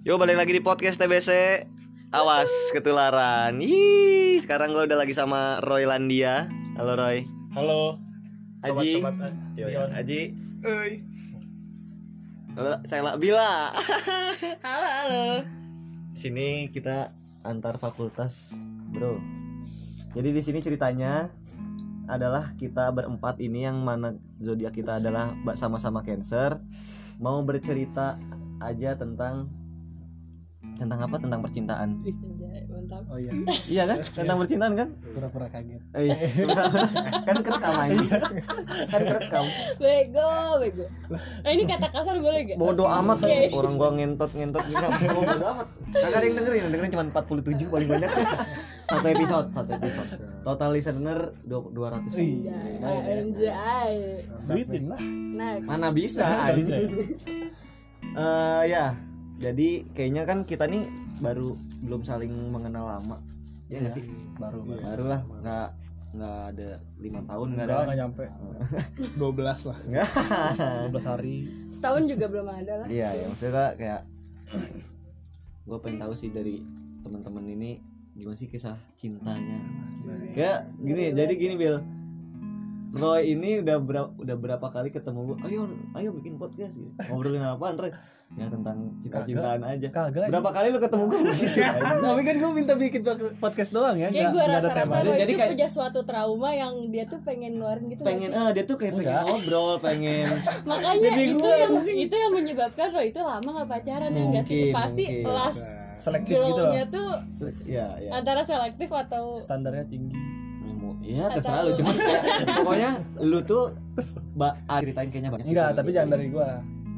Yo balik lagi di podcast TBC Awas ketularan. Ih, Sekarang gue udah lagi sama Roy Landia. Halo Roy. Halo. Aji Sobat-sobat Yo, Dion. Aji Euy. Halo, saya Bila. Halo, halo. Sini kita antar fakultas Bro. Jadi di sini ceritanya adalah kita berempat ini yang mana zodiak kita adalah sama-sama Cancer. Mau bercerita aja tentang tentang apa tentang percintaan mantap. Oh iya, iya kan tentang percintaan kan pura-pura kaget. Eh, kan kerekam aja. kan kerekam. Bego, bego. Nah, ini kata kasar boleh gak? Bodoh amat Oke. orang gua ngentot ngentot gitu. Oh, bodoh amat. Kagak ada yang dengerin, yang dengerin cuma 47 paling banyak. satu episode, satu episode. Total listener dua- 200. Anjay, anjay. Duitin lah. Nah, Mana bisa bisa. Eh ya, jadi kayaknya kan kita nih baru belum saling mengenal lama. Ya nggak sih? Baru baru. Baru lah, nggak nggak ada lima tahun nggak ada. Enggak enggak nyampe. 12 lah. Nggak. 12 hari. setahun juga belum ada lah. Iya ya maksudnya kayak gue pengen tahu sih dari teman-teman ini gimana sih kisah cintanya kayak gini jadi gini Bill Roy ini udah berapa udah berapa kali ketemu gue ayo ayo bikin podcast gitu. ngobrolin apaan Roy ya tentang cinta-cintaan aja Kagak. berapa kali lu ketemu gue gitu Tapi kan gue minta bikin podcast doang ya. Kayak gue rasa-rasa tema. Roy Jadi itu kayak- punya suatu trauma yang dia tuh pengen ngeluarin gitu pengen ah dia tuh kayak pengen ngobrol pengen Makanya Jadi itu yang itu yang menyebabkan Roy itu lama gak pacaran ya nggak sih? Pasti mungkin. last Selektif gitu loh. tuh ya ya antara selektif atau Standarnya tinggi. Ya terserah lu cuman kayak pokoknya lu tuh ba ah, ceritain kayaknya banyak Enggak, gitu. tapi jangan dari gua.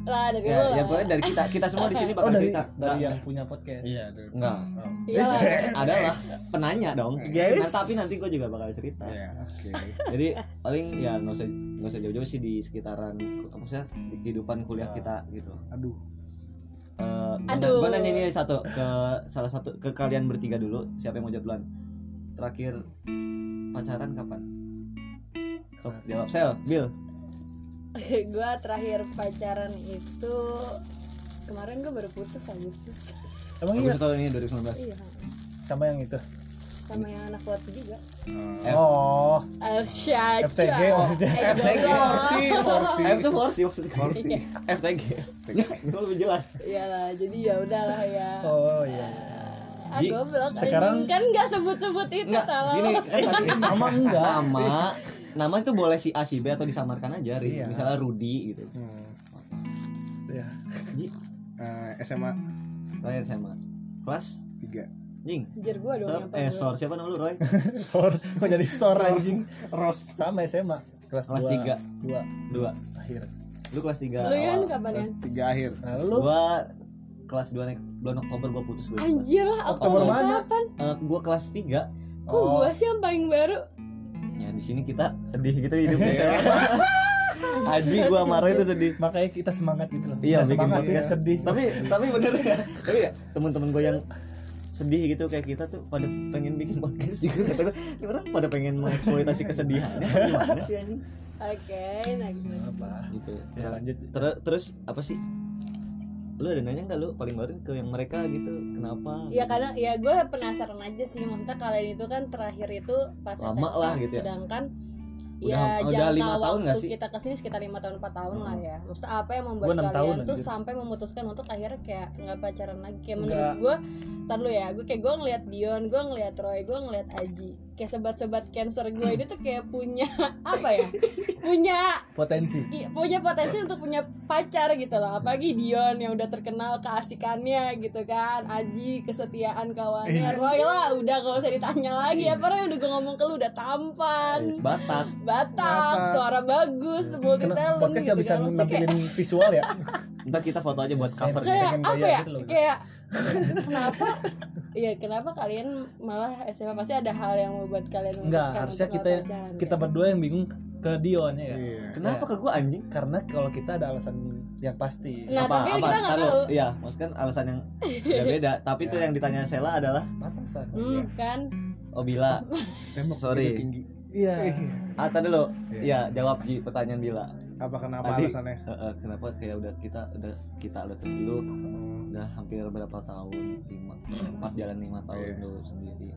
lah dari ya, ya lah. pokoknya dari kita kita semua di sini Oh, bakal dari cerita dari yang punya podcast. Iya, dari enggak Iya lah. adalah penanya dong Guys. nah, tapi nanti gue juga bakal cerita Iya, oke. jadi paling ya nggak usah nggak usah jauh-jauh sih di sekitaran maksudnya di kehidupan kuliah kita gitu Aduh. Eh, gua Aduh. gua nanya ini satu ke salah satu ke kalian bertiga dulu siapa yang mau jawab duluan terakhir pacaran kapan? Sok jawab sel. Bill gue terakhir pacaran itu kemarin gue baru putus Agustus. Emang iya? tahun ini 2019 iya. Sama yang itu. sama yang anak waktu juga. F. Oh, oh shit FTG maksudnya. FTG. Forsi, forsi. F itu forsi maksudnya. Oke. FTG Ya, itu lebih jelas. Iyalah jadi ya udahlah ya. Oh iya. Ah Ji, goblok sekarang- kan nggak sebut-sebut itu Enggak, salah gini kan tadi Nama enggak. nama nama itu boleh si A si B atau disamarkan aja Ri. Iya. misalnya Rudi gitu Hmm. Iya. Ji Eh, SMA terakhir SMA kelas 3. Jing Anjir gue dong Sor, yang eh paling Sor siapa nama lu Roy Sor, kok jadi sor anjing? Ros sama SMA kelas Kelas dua. tiga. Dua dua akhir. lu kelas tiga lu Yan awal. kapan ya 3 akhir. Nah, lu gua kelas 2 naik bulan Oktober gua putus gua anjir lah Oktober Oktober mana? kapan Eh, gua kelas 3 kok Oh. gue sih yang paling baru ya di sini kita sedih gitu hidupnya Aji gua marah itu sedih makanya kita semangat gitu loh. Iya, bikin semangat sih, podcast. sedih. tapi tapi bener ya tapi ya teman-teman gue yang sedih gitu kayak kita tuh pada pengen bikin podcast juga kata gue ini orang pada pengen mengeksploitasi kesedihannya apa gimana sih anjing oke nah gitu apa? gitu Ya lanjut. Ter- terus apa sih lu ada nanya nggak lu paling baru ke yang mereka gitu kenapa Ya karena ya gue penasaran aja sih maksudnya kalian itu kan terakhir itu pas Lama SMA, lah gitu ya. sedangkan Udah- ya udah lima tahun nggak sih? kita ke sini sekitar lima tahun empat tahun Hmm. lah ya maksudnya apa yang membuat kalian tahun, tuh anjir. sampai memutuskan untuk akhirnya kayak nggak pacaran lagi kayak menurut gue tar dulu ya gue kayak gue ngeliat Dion gue ngeliat Roy gue ngeliat Aji kayak sobat-sobat cancer gue ini tuh kayak punya apa ya? Punya Potensi. Iya, punya potensi untuk punya pacar gitu loh. Apalagi Dion yang udah terkenal keasikannya gitu kan. Aji kesetiaan kawannya. Roy lah udah gak usah ditanya lagi. Apa Roy? Udah gue ngomong ke lu udah tampan. Eh, Batak Batak, Batak. suara bagus multi Kenapa talent podcast gitu gak bisa kan. Maksudnya kayak, nampilin visual ya? ntar kita foto aja buat cover kayak pengen apa gaya ya? gitu loh. kayak kenapa Iya kenapa kalian malah SMA pasti ada hal yang membuat kalian Enggak, harusnya kita pacaran, kita ya? berdua yang bingung ke Dion ya. Iya. kenapa ke gua anjing Karena kalau kita ada alasan yang pasti. Nah, tapi kita nggak Ntar lu, tahu. iya maksudnya kan alasan yang beda-beda tapi tuh yang ditanya Sela adalah Batasan. Hmm, kan oh bila Tembok Sorry. tinggi. Iya. ah tadi dulu Iya. ya jawab Ji pertanyaan Bila Apa kenapa Tadi- alasannya? Eh, eh, kenapa kayak udah kita udah kita udah dulu udah hampir berapa tahun lima empat jalan lima tahun Iya. lu sendiri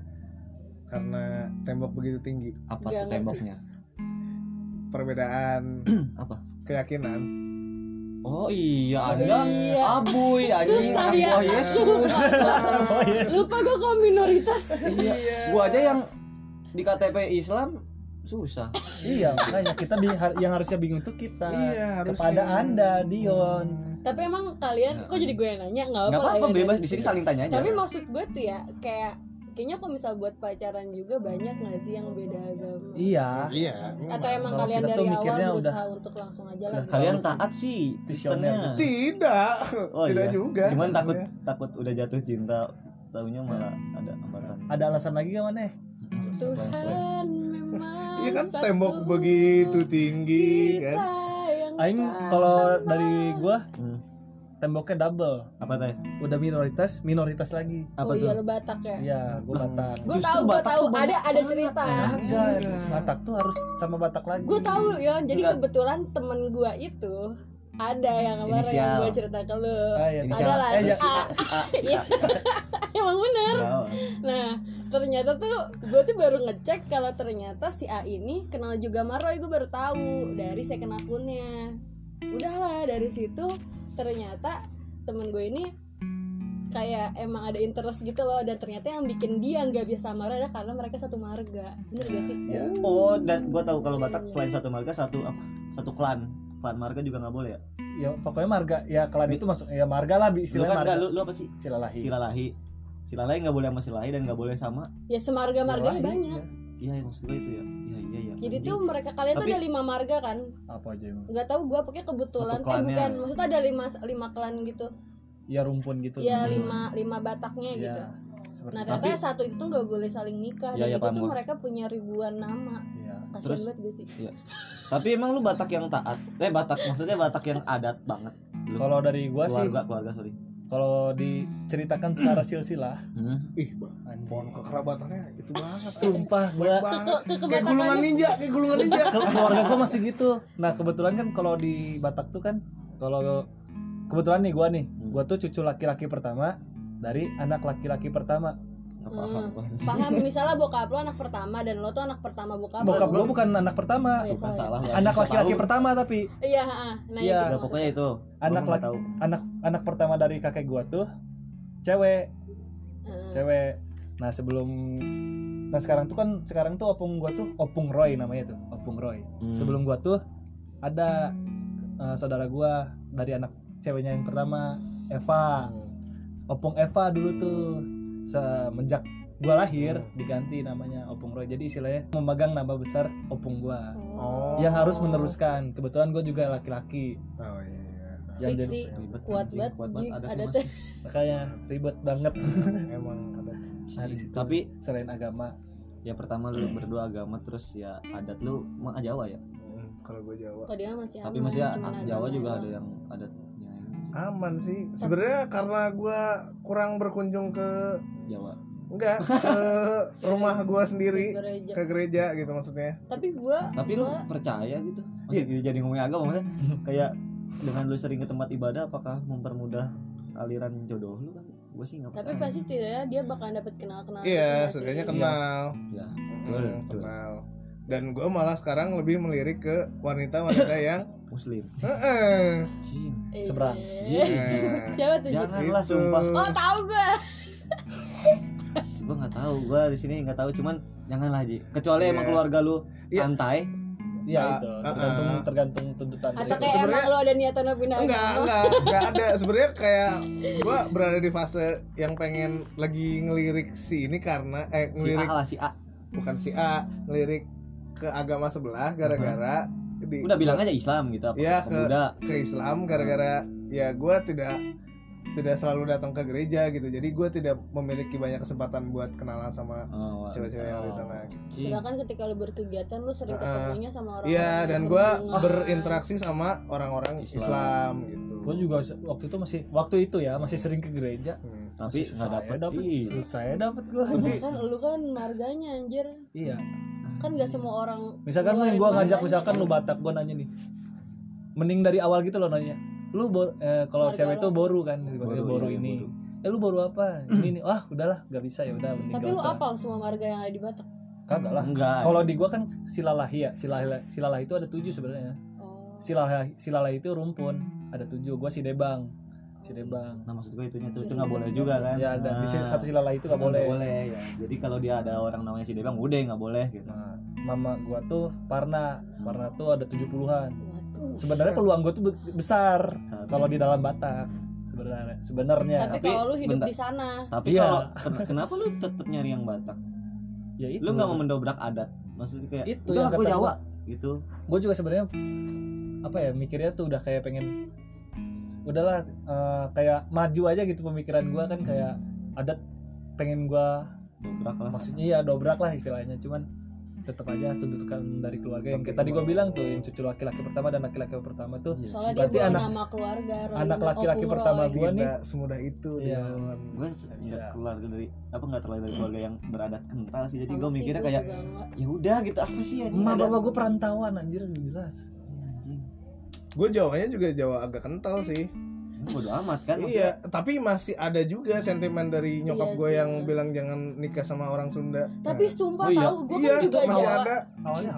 karena tembok begitu tinggi apa Jangan. tuh temboknya perbedaan apa keyakinan oh iya Oh, anda iya. abuy anjing Susah anak ya. buah Yesus Oh, yes. Lupa gue kok minoritas. iya gua aja yang di KTP Islam susah Iya, makanya kita bi- har- yang harusnya bingung tuh kita. Iya, harusnya. Kepada Anda, Dion. Tapi emang kalian kok jadi gue yang nanya nggak apa-apa ya, bebas di sini saling tanya aja Tapi maksud gue tuh ya kayak kayaknya kalau misal buat pacaran juga banyak nggak sih yang beda agama? Iya. iya Atau emang Kalau kalian dari awal mikirnya berusaha untuk langsung aja lah. Kalian taat sih Kristennya tidak oh tidak iya juga cuman takut Iya. takut udah jatuh cinta tahunya malah ada hambatan Ada alasan lagi gak mana? Tuhan memang iya kan tembok begitu tinggi kan Aing kalau dari gua Hmm. temboknya double. apa teh Udah minoritas, minoritas lagi. apa oh tuh iya lu Batak ya. Iya, gua Batak. Gue Justru tahu, gue Batak tahu ada ada cerita. Kagak, Batak tuh harus sama Batak lagi. Gue tahu ya, jadi Enggak. kebetulan temen gue itu ada yang kemarin yang Inisial. gue cerita ke lu. Ah, iya. Inisial. Ada lah Eh, si ya. A. si A si Iya. Emang bener. Nah, ternyata tuh gue tuh baru ngecek kalau ternyata si A ini kenal juga sama Roy. Gue baru tahu dari second akunnya. Udahlah dari situ ternyata temen gue ini kayak emang ada interest gitu loh dan ternyata yang bikin dia nggak biasa sama Roy adalah karena mereka satu marga bener gak sih? Iya. oh dan gua tahu kalau Batak selain satu marga satu apa satu klan marga juga nggak boleh ya Ya pokoknya marga, ya klan itu masuk ya marga lah istilahnya kan marga. enggak, lu, lu apa sih Silalahi. silalahi silalahi nggak boleh sama silalahi dan nggak boleh sama Ya semarga marganya Silalahi, banyak. iya. iya yang maksud gua itu ya iya iya iya Jadi tuh mereka kalian tuh ada lima marga kan? Apa aja emang? Nggak tahu gue pokoknya kebetulan eh bukan maksudnya ada lima lima klan gitu. Ya rumpun gitu. Ya Hmm. lima lima bataknya Iya, gitu. Seperti Nah itu. katanya satu itu tuh nggak boleh saling nikah Iya, dan iya, itu paham tuh mereka punya ribuan nama. Iya. Kasian Terus- banget gak sih? tapi emang lu Batak yang taat eh Batak maksudnya Batak yang adat banget Kalau dari gua sih, keluarga keluarga sorry kalau diceritakan secara silsilah, hmm. ih pohon kekerabatannya itu banget Sumpah gua kayak gulungan ninja kayak gulungan ninja Kel- keluarga gua masih gitu. Nah, kebetulan kan kalau di Batak tuh kan kalau kebetulan nih gua nih, gua tuh cucu laki-laki pertama dari anak laki-laki pertama. paham Hmm. Paham misalnya bokap lo anak pertama dan lo tuh anak pertama bokap. Bokap lo. gua bukan anak pertama, Oh, iya, bukan salah. anak laki-laki pertama tapi Iya, nah Iya. itu pokoknya itu anak laki tahu anak anak pertama dari kakek gua tuh cewek, maksudnya. cewek. Nah, sebelum Nah, sekarang tuh kan sekarang tuh opung gua tuh Opung Roy namanya tuh, Opung Roy. Hmm. Sebelum gua tuh ada eh, saudara gua dari anak ceweknya yang pertama Eva. Opung Eva dulu tuh semenjak gua lahir diganti namanya Opung Roy. Jadi istilahnya memegang nama besar Opung gua. oh Yang harus meneruskan. Kebetulan gua juga laki-laki. oh iya Yang jadi. Ribet, Kuat anjing, banget, kuat banget Ada tuh teh. makanya ribet banget. emang ada Nah, tapi selain agama, ya pertama lu berdua agama terus ya adat lu mah Jawa ya Hmm, kalau gue Jawa Oh dia masih tapi maksudnya cuman Jawa agama juga ada yang ini. Aman sih. Sebenarnya karena gue kurang berkunjung ke Jawa. Enggak ke rumah gue sendiri Ke gereja. ke gereja gitu maksudnya. Tapi gua tapi lu gua percaya gitu? Masih jadi ngomongin agama maksudnya? Kayak dengan lu sering ke tempat ibadah apakah mempermudah aliran jodoh lu kan? Gue sih nggak tapi pasti setidaknya dia bakal dapet kenal-kenal iya gitu nggak sih? setidaknya kenal. Ya Hmm, betul betul. kenal dan gue malah sekarang lebih melirik ke wanita-wanita yang muslim Heeh. Cing. Iya. Seberang. Jing. Siapa tuh? Jing? janganlah Gitu. sumpah Oh tahu gue. gue nggak tahu gue di sini nggak tahu cuman janganlah ji kecuali Iya. emang keluarga lu Iya. santai ya itu ah, tergantung ah. tergantung tuntutan. Atau Iya, kayak sebenarnya- emang lo ada niatan mau pindah enggak agama? enggak enggak ada sebenarnya kayak gue berada di fase yang pengen lagi ngelirik si ini karena eh si A ngelirik lah si A bukan si A ngelirik ke agama sebelah gara-gara di- udah bilang aja Islam gitu apa Iya, ke ke- Buddha ke Islam gara-gara ya gue tidak tidak selalu datang ke gereja gitu jadi gue tidak memiliki banyak kesempatan buat kenalan sama oh, cewek-cewek yang di sana. Sedangkan ketika lo berkegiatan lo sering ketemunya sama orang Iya dan gue berinteraksi sama orang-orang Islam. Islam, gitu. Gue juga waktu itu masih waktu itu ya masih sering ke gereja. Hmm. tapi nggak susah dapet ya dapet. Ih. Susah ya dapet gue. kan lu kan marganya anjir Iya. Kan gak semua orang Misalkan lu yang gue ngajak misalkan lu Batak gue nanya nih. Mending dari awal gitu loh nanya. lu bo- eh, kalau cewek tuh boru kan? Boru, boru iya, ini. boru. eh lu boru apa? Ini nih ah udahlah gak bisa ya udah mending Tapi lu apal semua marga yang ada di Batak? kagak lah. Enggak. Kalau di gua kan silalahi ya silalahi silalahi itu ada tujuh sebenarnya. Oh. silalahi silalahi itu rumpun ada tujuh. Gua si debang si debang nah maksud gue itunya tuh itu Ciri nggak boleh juga kan? Ya ada di Nah, sini satu silalahi itu gak nggak boleh. boleh ya. Jadi kalau dia ada orang namanya si Debang udah nggak boleh gitu. Nah, mama gua tuh Parna. Parna tuh ada 70-an Waduh. sebenarnya peluang gua tuh be- besar kalau di dalam Batak sebenarnya sebenarnya. Tapi, tapi kalau lu hidup bentar. di sana, tapi Iya. kalau ken- kenapa lu tetap nyari yang Batak? Ya itu lu nggak mau mendobrak adat? Maksudnya kayak Itu udah yang aku Jawa gua. gitu. Gue juga sebenarnya apa ya mikirnya tuh udah kayak pengen udahlah eh, kayak maju aja gitu pemikiran gue kan kayak adat pengen gue dobrak lah. maksudnya ya dobrak lah istilahnya. Cuman tetap aja tuntutan dari keluarga yang tadi gue bilang tuh yang cucu laki-laki pertama dan laki-laki pertama tuh Iya soalnya dia Berarti bawa anak- nama keluarga Roy, anak laki-laki pertama gua nih. semudah itu Iya. Dion. gue nggak keluarga dari apa nggak terlalu dari keluarga yang beradat kental sih. Jadi gue mikirnya gua kayak ya udah gitu. Apa sih ya emak bapak gue perantauan anjir jelas gue Jawanya juga Jawa agak kental sih bodo amat kan iya tapi masih ada juga sentimen dari nyokap Iya gue yang bilang jangan nikah sama orang Sunda Tapi Nah, sumpah Oh iya. tahu, gue iya kan juga masih Jawa. ada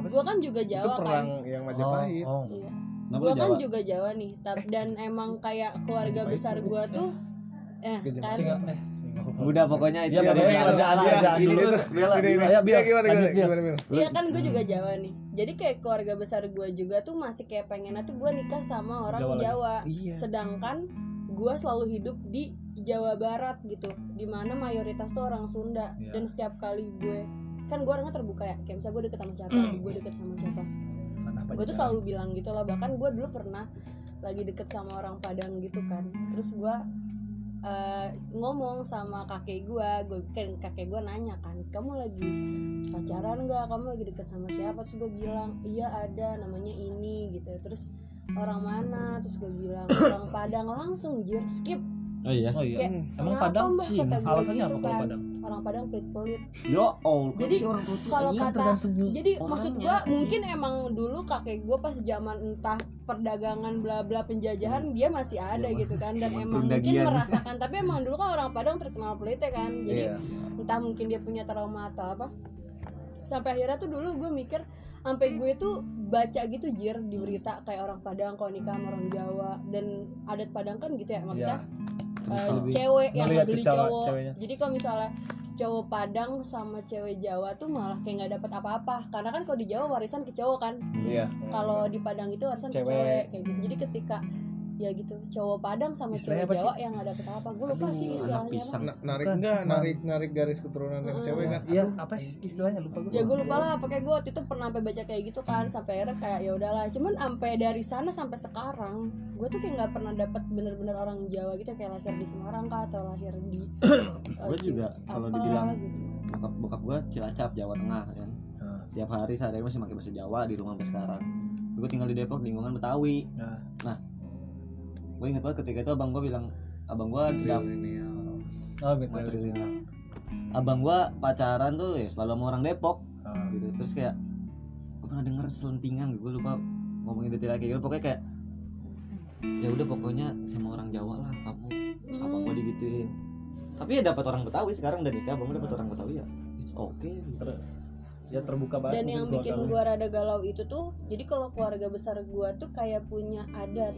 Gue kan juga itu Jawa kan. perang yang Majapahit oh, oh. Iya. Gue kan Jawa? juga Jawa nih, tapi dan emang kayak keluarga besar gue tuh eh Gajah kan Singa, eh udah pokoknya itu Iya, ya, pokoknya ya, kerjaan- ya, kerjaan ini dulu. Ya, gimana, lanjut, gimana, gimana? Iya kan gue juga Jawa nih. Jadi kayak keluarga besar gue juga tuh masih kayak pengennya tuh gue nikah sama orang Jawa Jawa. Iya. Sedangkan gue selalu hidup di Jawa Barat gitu, di mana mayoritas tuh orang Sunda. Iya. Dan setiap kali gue kan gue orangnya terbuka ya, kayak misalnya gue deket sama siapa, gue deket sama siapa. Gue tuh selalu bilang gitu lah. Bahkan gue dulu pernah lagi deket sama orang Padang gitu kan. Terus gue eh, ngomong sama kakek gue, gue kan kakek gue nanya kan, kamu lagi pacaran nggak? Kamu lagi deket sama siapa? Terus gue bilang, iya ada, namanya ini gitu. Terus orang mana? Terus gue bilang orang Padang langsung jir skip. Oh iya oh iya Kayak, emang kenapa, Padang? Cing. Gue alasannya gitu apa kalau kan. Padang Orang Padang pelit-pelit. yo oh Jadi, si orang kalau iya, kata- tergantung Jadi orangnya, maksud gua anjing. mungkin emang dulu kakek gua pas zaman entah perdagangan bla bla penjajahan dia masih ada Iya, gitu kan dan emang mungkin merasakan tapi emang dulu kan orang Padang terkenal pelit ya kan. Jadi Iya. entah mungkin dia punya trauma atau apa. Sampai akhirnya tuh dulu gue mikir sampai gue tuh baca gitu jir di berita kayak orang Padang kalau nikah sama orang Jawa dan adat Padang kan gitu ya maksudnya Iya. Lebih cewek yang ke cewek- cowok. ceweknya. Jadi kalau misalnya cowok Padang sama cewek Jawa tuh malah kayak nggak dapat apa-apa. Karena kan kalau di Jawa warisan ke cowok kan. iya Kalau di Padang itu warisan ke Cewek. cewek kayak gitu. Jadi ketika ya gitu cowok Padang sama Istilahnya cewek apa Jawa yang nggak dapet apa gue lupa sih anak istilahnya apa. Na- narik enggak? Narik narik garis keturunan yang cewek kan iya apa sih istilahnya? Lupa gue ya gue lupa lah pakai gue waktu itu pernah sampai baca kayak gitu kan sampai akhirnya kayak ya udahlah. Cuman sampai dari sana sampai sekarang gue tuh kayak nggak pernah dapat bener-bener orang Jawa gitu kayak lahir di Semarang kah atau lahir di gue juga kalau dibilang gitu. bokap bokap gue cilacap Jawa Tengah kan? Nah. tiap hari sehari masih pakai bahasa Jawa di rumah sampai sekarang. Gue tinggal di Depok lingkungan Betawi. Nah. Gue inget banget ketika itu abang gue bilang abang gue Milenial. oh gitu. Matrilineal abang gue pacaran tuh ya selalu sama orang Depok. Ah. gitu. Terus kayak gue pernah denger selentingan gue lupa ngomongin detail kayak gitu. Pokoknya kayak ya udah pokoknya sama orang Jawa lah kamu. Abang gue digituin? Tapi ya dapat orang Betawi sekarang udah nikah abang gue dapat orang Betawi ya? It's okay gitu. ya terbuka banget dan yang bikin lu. gua rada galau itu tuh jadi kalau keluarga besar gua tuh kayak punya adat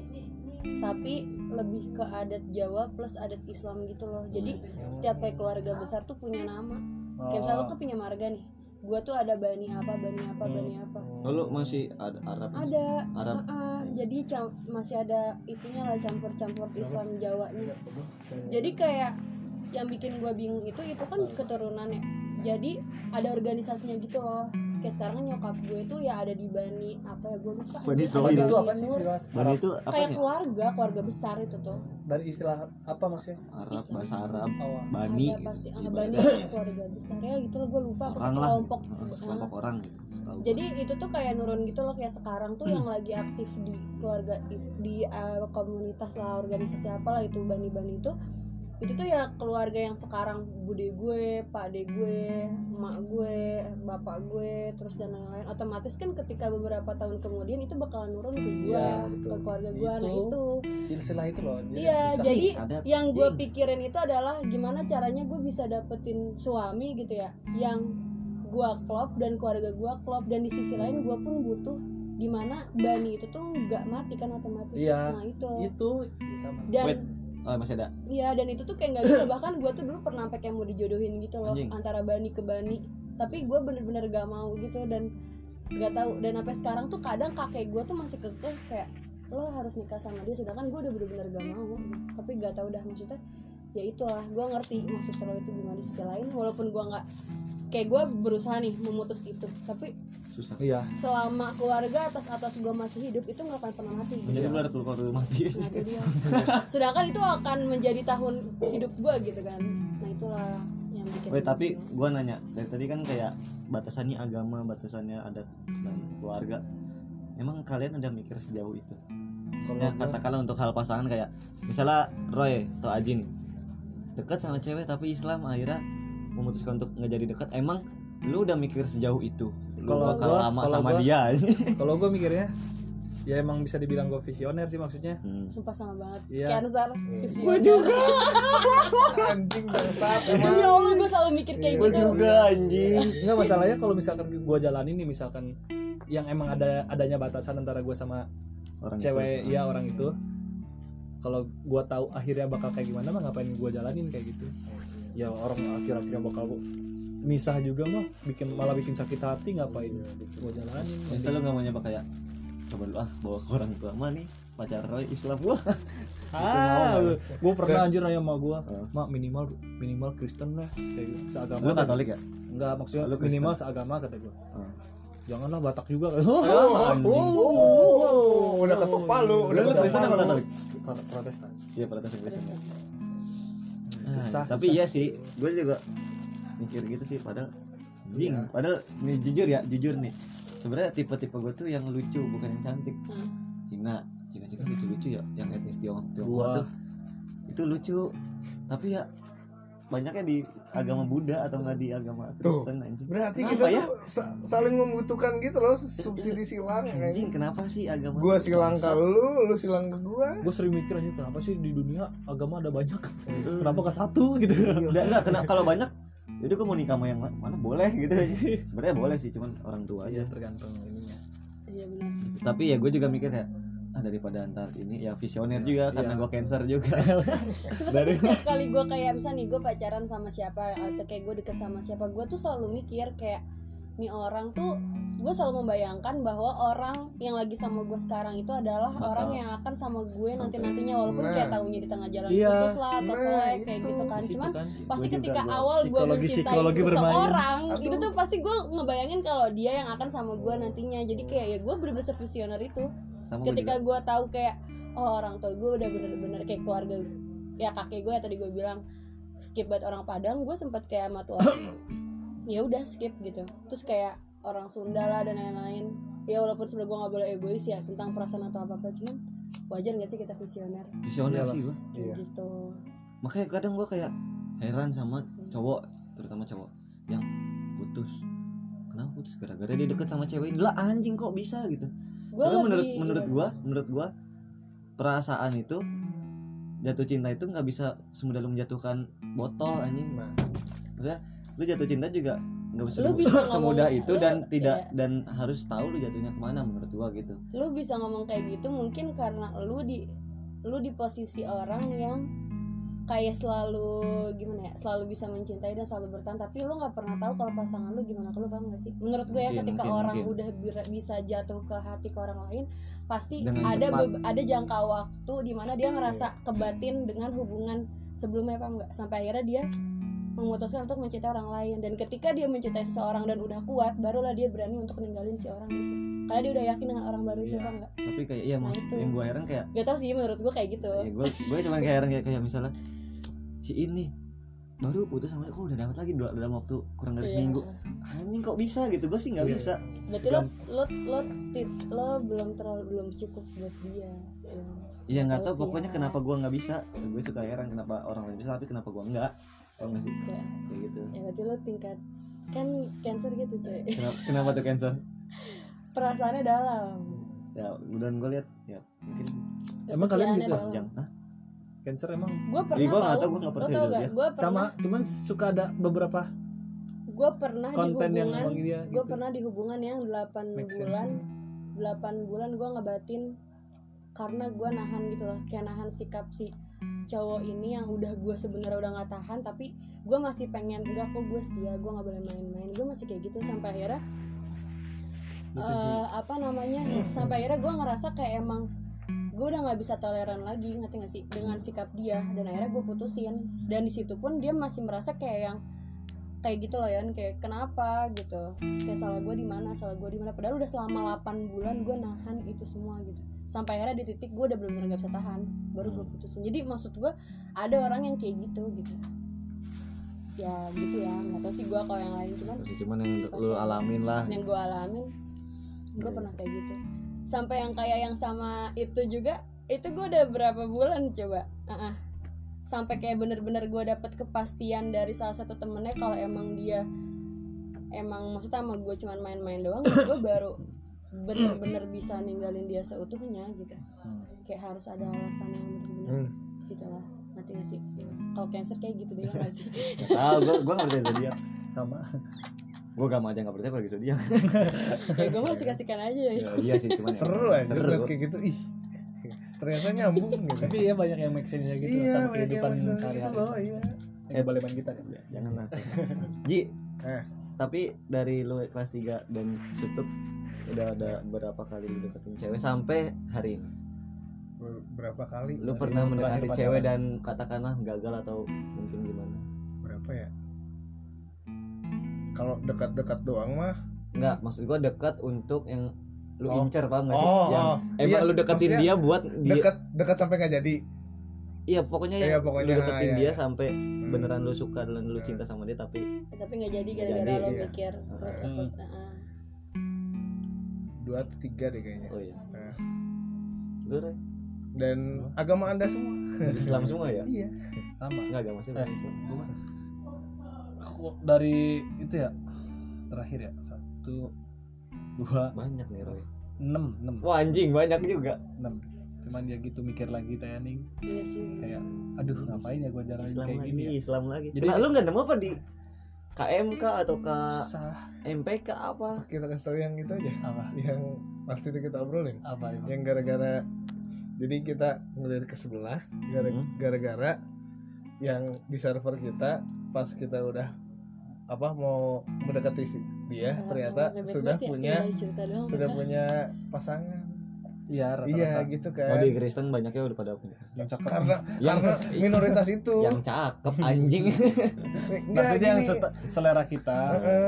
tapi lebih ke adat Jawa plus adat Islam gitu loh. Jadi setiap kayak keluarga besar tuh punya nama. Kayak misalnya Oh. kan punya marga nih. Gua tuh ada bani apa bani apa Hmm. bani apa. Lalu masih ada Arab? Ada. Arab. Heeh, jadi cam- masih ada itunya lah campur-campur Islam Jawanya. Jadi kayak yang bikin gua bingung itu itu kan keturunannya jadi ada organisasinya gitu loh kayak sekarang nyokap gue tuh ya ada di Bani apa ya gue lupa. Bani itu apa sih istilah? Bani itu apa kayak ya keluarga keluarga besar itu tuh. Dari istilah apa maksudnya? Arab bahasa Arab. Oh, Bani ada pasti ah, Bani keluarga besar. Ya gitu loh gue lupa orang lah. kelompok. Gitu. ah. sekelompok orang gitu setahu jadi itu tuh kayak nurun gitu loh kayak sekarang tuh yang lagi aktif di keluarga di uh, komunitas lah organisasi apalah itu bani-bani itu itu tuh ya keluarga yang sekarang bude gue, pak de gue, emak gue, bapak gue, terus dan lain-lain. Otomatis kan ketika beberapa tahun kemudian itu bakalan nurun ke gue, Iya, ke keluarga gue. Nah Itu. itu, silsilah itu loh iya. Jadi ada yang gue pikirin itu adalah gimana caranya gue bisa dapetin suami gitu ya, yang gue klop dan keluarga gue klop dan di sisi lain gue pun butuh di mana bani itu tuh nggak mati kan otomatis. Iya. Nah itu. itu ya sama Dan Wait. Oh, masih ada? Iya dan itu tuh kayak nggak bisa. Bahkan gue tuh dulu pernah sampai kayak mau dijodohin gitu loh Anjing. antara bani ke bani. Tapi gue bener-bener gak mau gitu dan nggak tahu. Dan sampai sekarang tuh kadang kakek gue tuh masih kekeh kayak lo harus nikah sama dia. Sedangkan gue udah bener-bener gak mau. Tapi gak tahu dah maksudnya ya itulah gue ngerti maksud lo itu gimana di sisi lain walaupun gue nggak kayak gue berusaha nih memutus itu tapi susah iya selama keluarga atas atas gue masih hidup itu nggak akan pernah mati gitu. menjadi benar keluar keluar mati Nah, itu dia. Sedangkan itu akan menjadi tahun hidup gue gitu kan. Nah itulah yang bikin. Wait, tapi gua nanya dari tadi kan kayak batasannya agama batasannya adat dan keluarga emang kalian udah mikir sejauh itu Maksudnya katakanlah untuk hal pasangan kayak misalnya Roy atau Ajin dekat sama cewek tapi Islam akhirnya memutuskan untuk nggak jadi dekat emang lu udah mikir sejauh itu lu Kalau bakal gua- lama kalau sama gua- dia kalau gue mikirnya ya emang bisa dibilang gue visioner sih maksudnya Hmm. Sumpah sama banget. Iya. Cancer. Gue juga. Anjing bangsat emang. Allah gue selalu mikir kayak Gua gitu. juga anjing Enggak masalahnya kalau misalkan gue jalanin nih misalkan yang emang ada adanya batasan antara gue sama orang cewek itu. ya orang itu kalau gue tahu akhirnya bakal kayak gimana mah ngapain gue jalanin kayak gitu ya orang akhir-akhirnya bakal misah juga mah bikin malah bikin sakit hati ngapain gue jalanin Biasa lu gak mau nyoba kayak coba lu ah bawa ke orang tua mah nih pacar Roy Islam gua ah gue pernah anjir nanya sama gue Oh. mak minimal minimal Kristen lah gitu seagama lu Katolik ya enggak maksudnya Lu minimal seagama kata gue Oh. janganlah Batak juga Oh. Oh, udah ketuk palu, udah Kristen apa. Katolik Protestan iya Protestan Kristen susah tapi susah. iya sih gue juga mikir gitu sih padahal anjing Iya. padahal nih jujur ya jujur nih sebenarnya tipe-tipe gue tuh yang lucu bukan yang cantik Hmm. Cina Cina Cina lucu lucu ya yang etnis Tiongkok. Tiongkok tuh itu lucu tapi ya banyaknya di agama Buddha atau enggak di agama Tuh. Kristen anjing. Berarti Kenapa kita ya? tuh sa- saling membutuhkan gitu loh subsidi silang anjing kenapa sih agama Gua tuh silang ke lu, lu silang ke gua. gue sering mikir aja kenapa sih di dunia agama ada banyak? Kenapa gak satu gitu? Enggak, enggak, kena, kalau banyak jadi gue mau nikah sama yang mana boleh gitu. Sebenarnya boleh sih cuman orang tua aja. Aja tergantung ininya. Iya benar. tapi ya gue juga mikir kayak ah daripada antar ini ya visioner juga karena Iya. gue cancer juga Sebenarnya setiap kali gue kayak misalnya nih gue pacaran sama siapa atau kayak gue deket sama siapa gue tuh selalu mikir kayak nih orang tuh gue selalu membayangkan bahwa orang yang lagi sama gue sekarang itu adalah orang yang akan sama gue nanti nantinya walaupun Nah. kayak tahunya di tengah jalan Iya. putus lah atau Nah, selek kayak itu. gitu kan cuman kan pasti ketika gua. awal gue mencintai psikologi seseorang Aduh. itu tuh pasti gue ngebayangin kalau dia yang akan sama gue nantinya jadi kayak ya gue bener-bener visioner itu sama ketika gue tahu kayak oh orang tua gue udah bener-bener kayak keluarga ya kakek gue ya tadi gue bilang skip buat orang Padang gue sempat kayak sama tua ya udah skip gitu. Terus kayak orang Sunda lah dan lain-lain. Ya walaupun sebenarnya gue nggak boleh egois ya tentang perasaan atau apa apa cuman wajar gak sih kita visioner? Visioner Iyalah. sih gue kayak Iya. gitu. Makanya kadang gue kayak heran sama cowok terutama cowok yang putus. Kenapa putus? Gara-gara dia deket sama cewek ini. Lah anjing kok bisa gitu? Gue Soalnya lebih menurut menurut iya. gua menurut gua perasaan itu jatuh cinta itu nggak bisa semudah lu menjatuhkan botol anjing. Nah, maksudnya lu jatuh cinta juga nggak bisa, Lu bisa semudah ngomong- itu lu- dan tidak iya. dan harus tahu lu jatuhnya ke mana menurut gua gitu. Lu bisa ngomong kayak gitu mungkin karena lu di lu di posisi orang yang kayak selalu gimana ya selalu bisa mencintai dan selalu bertahan tapi lu nggak pernah tahu kalau pasangan lu gimana kalau paham gak sih? Menurut gue ya Mungkin, ketika mungkin, orang mungkin. udah bisa jatuh ke hati ke orang lain pasti Dengan ada ada jangka waktu di mana dia ngerasa kebatin dengan hubungan sebelumnya paham nggak? Sampai akhirnya dia memutuskan untuk mencintai orang lain dan ketika dia mencintai seseorang dan udah kuat barulah dia berani untuk ninggalin si orang itu karena dia udah yakin dengan orang baru itu Iya. paham nggak tapi kayak iya Nah, mas itu. yang gua heran kayak Gak tau sih menurut gue kayak gitu ya gua gue cuma kayak heran kayak, kayak misalnya si ini baru putus sama dia, kok udah dapat lagi dua dalam waktu kurang dari Iya. seminggu anjing kok bisa gitu gue sih nggak Iya. bisa berarti lo lo lo tit- lo belum terlalu belum cukup buat dia Ya. Iya nggak Tahu pokoknya ya. kenapa gua nggak bisa gue suka heran kenapa orang lain bisa tapi kenapa gua nggak tau nggak sih Ya. kayak gitu ya berarti lo tingkat kan cancer gitu cuy kenapa, kenapa tuh cancer perasaannya dalam ya dan gue lihat ya mungkin Emang kalian gitu? dalam. panjang Hah? Cancer emang gue pernah gua gua lo percaya tau sama gak dia. gue pernah sama cuman suka ada beberapa gue pernah di konten yang hubungan dia gue gitu. pernah di hubungan yang 8 Make sense. bulan 8 bulan gue ngebatin karena gue nahan gitu loh kayak nahan sikap si cowok ini yang udah gue sebenarnya udah nggak tahan tapi gue masih pengen enggak kok gue setia gue nggak boleh main-main. Gue masih kayak gitu sampai akhirnya Gitu, eh, apa namanya sampai akhirnya gue ngerasa kayak emang gue udah nggak bisa toleran lagi ngerti gak sih dengan sikap dia. Dan akhirnya gue putusin. Dan di situ pun dia masih merasa kayak yang kayak gitu loh ya kayak kenapa? gitu. Kayak salah gue di mana? Salah gue di mana? Padahal udah selama 8 bulan gue nahan itu semua gitu sampai akhirnya di titik gue udah benar-benar gak bisa tahan. Baru gue putusin. Jadi maksud gue ada orang yang kayak gitu gitu. Ya gitu ya. Nggak tahu sih gue kalau yang lain. Cuman cuman yang lu alamin lah. Yang gue alamin gue pernah kayak gitu. Sampai yang kayak yang sama itu juga itu gue udah berapa bulan coba. Ah, ah. sampai kayak bener-bener gue dapet kepastian dari salah satu temennya kalau emang dia emang maksudnya sama gue cuman main-main doang gue baru bener-bener bisa ninggalin dia seutuhnya gitu. Kayak harus ada alasan yang bener-bener Hmm. gitu lah. Ngerti gak sih? Iya. kalau cancer kayak gitu deh ya nggak sih? Tahu gue gue nggak percaya zodiak. Sama. Gue gak mau aja nggak percaya lagi zodiak. Ya gue masih kasihkan aja ya. Ya, iya sih cuman ya, seru aja seru. liat kayak gitu ih ternyata nyambung gitu. Tapi ya banyak yang make sense gitu iya sama kehidupan gitu sehari-hari. loh iya. Eh boleh main gitar Ya, jangan lah. Ji Eh. tapi dari lu kelas 3 dan sutup udah ada berapa kali lu deketin cewek sampai hari ini Ber- berapa kali lu pernah lu mendekati cewek dan katakanlah gagal atau mungkin gimana berapa ya kalau dekat-dekat doang mah Enggak, maksud gua dekat untuk yang lu Oh. incer paham gak sih? oh, yang oh. emang Iya, lu deketin dia buat dia dekat dekat sampai nggak jadi iya pokoknya Iya, ya pokoknya, lu deketin iya, dia iya. sampai Hmm. beneran lu suka dan lu cinta sama dia tapi tapi nggak jadi Nggak gara-gara lo iya. mikir Hmm. Ah, ah. Dua atau tiga deh kayaknya. Oh iya. Nah. dan agama anda semua. Islam semua ya? Iya. Sama. Enggak agama sih Eh. Islam. Gua aku dari itu ya terakhir ya. Satu dua banyak nih Roy enam enam. Wah anjing banyak juga. Enam. Cuman dia gitu mikir lagi tanya iya sih. Kayak aduh ngapain ya gue jalan Islam kayak lagi gini ya? Islam lagi. Jadi- jadi lu nggak nemu apa di KMK atau ke susah MPK apa kita kasih tahu yang itu aja. Apa? Yang waktu itu kita obrolin. Apa emang? Yang gara-gara jadi kita ngeliat ke sebelah Hmm. gara-gara yang di server kita pas kita udah apa mau mendekati dia Ah, ternyata sudah ya. punya Iya, sudah udah. punya pasangan iya iya gitu kan. Oh di Kristen banyaknya udah pada punya. Yang cakep karena Yang- karena minoritas itu. Yang cakep anjing. Nggak, maksudnya yang selera kita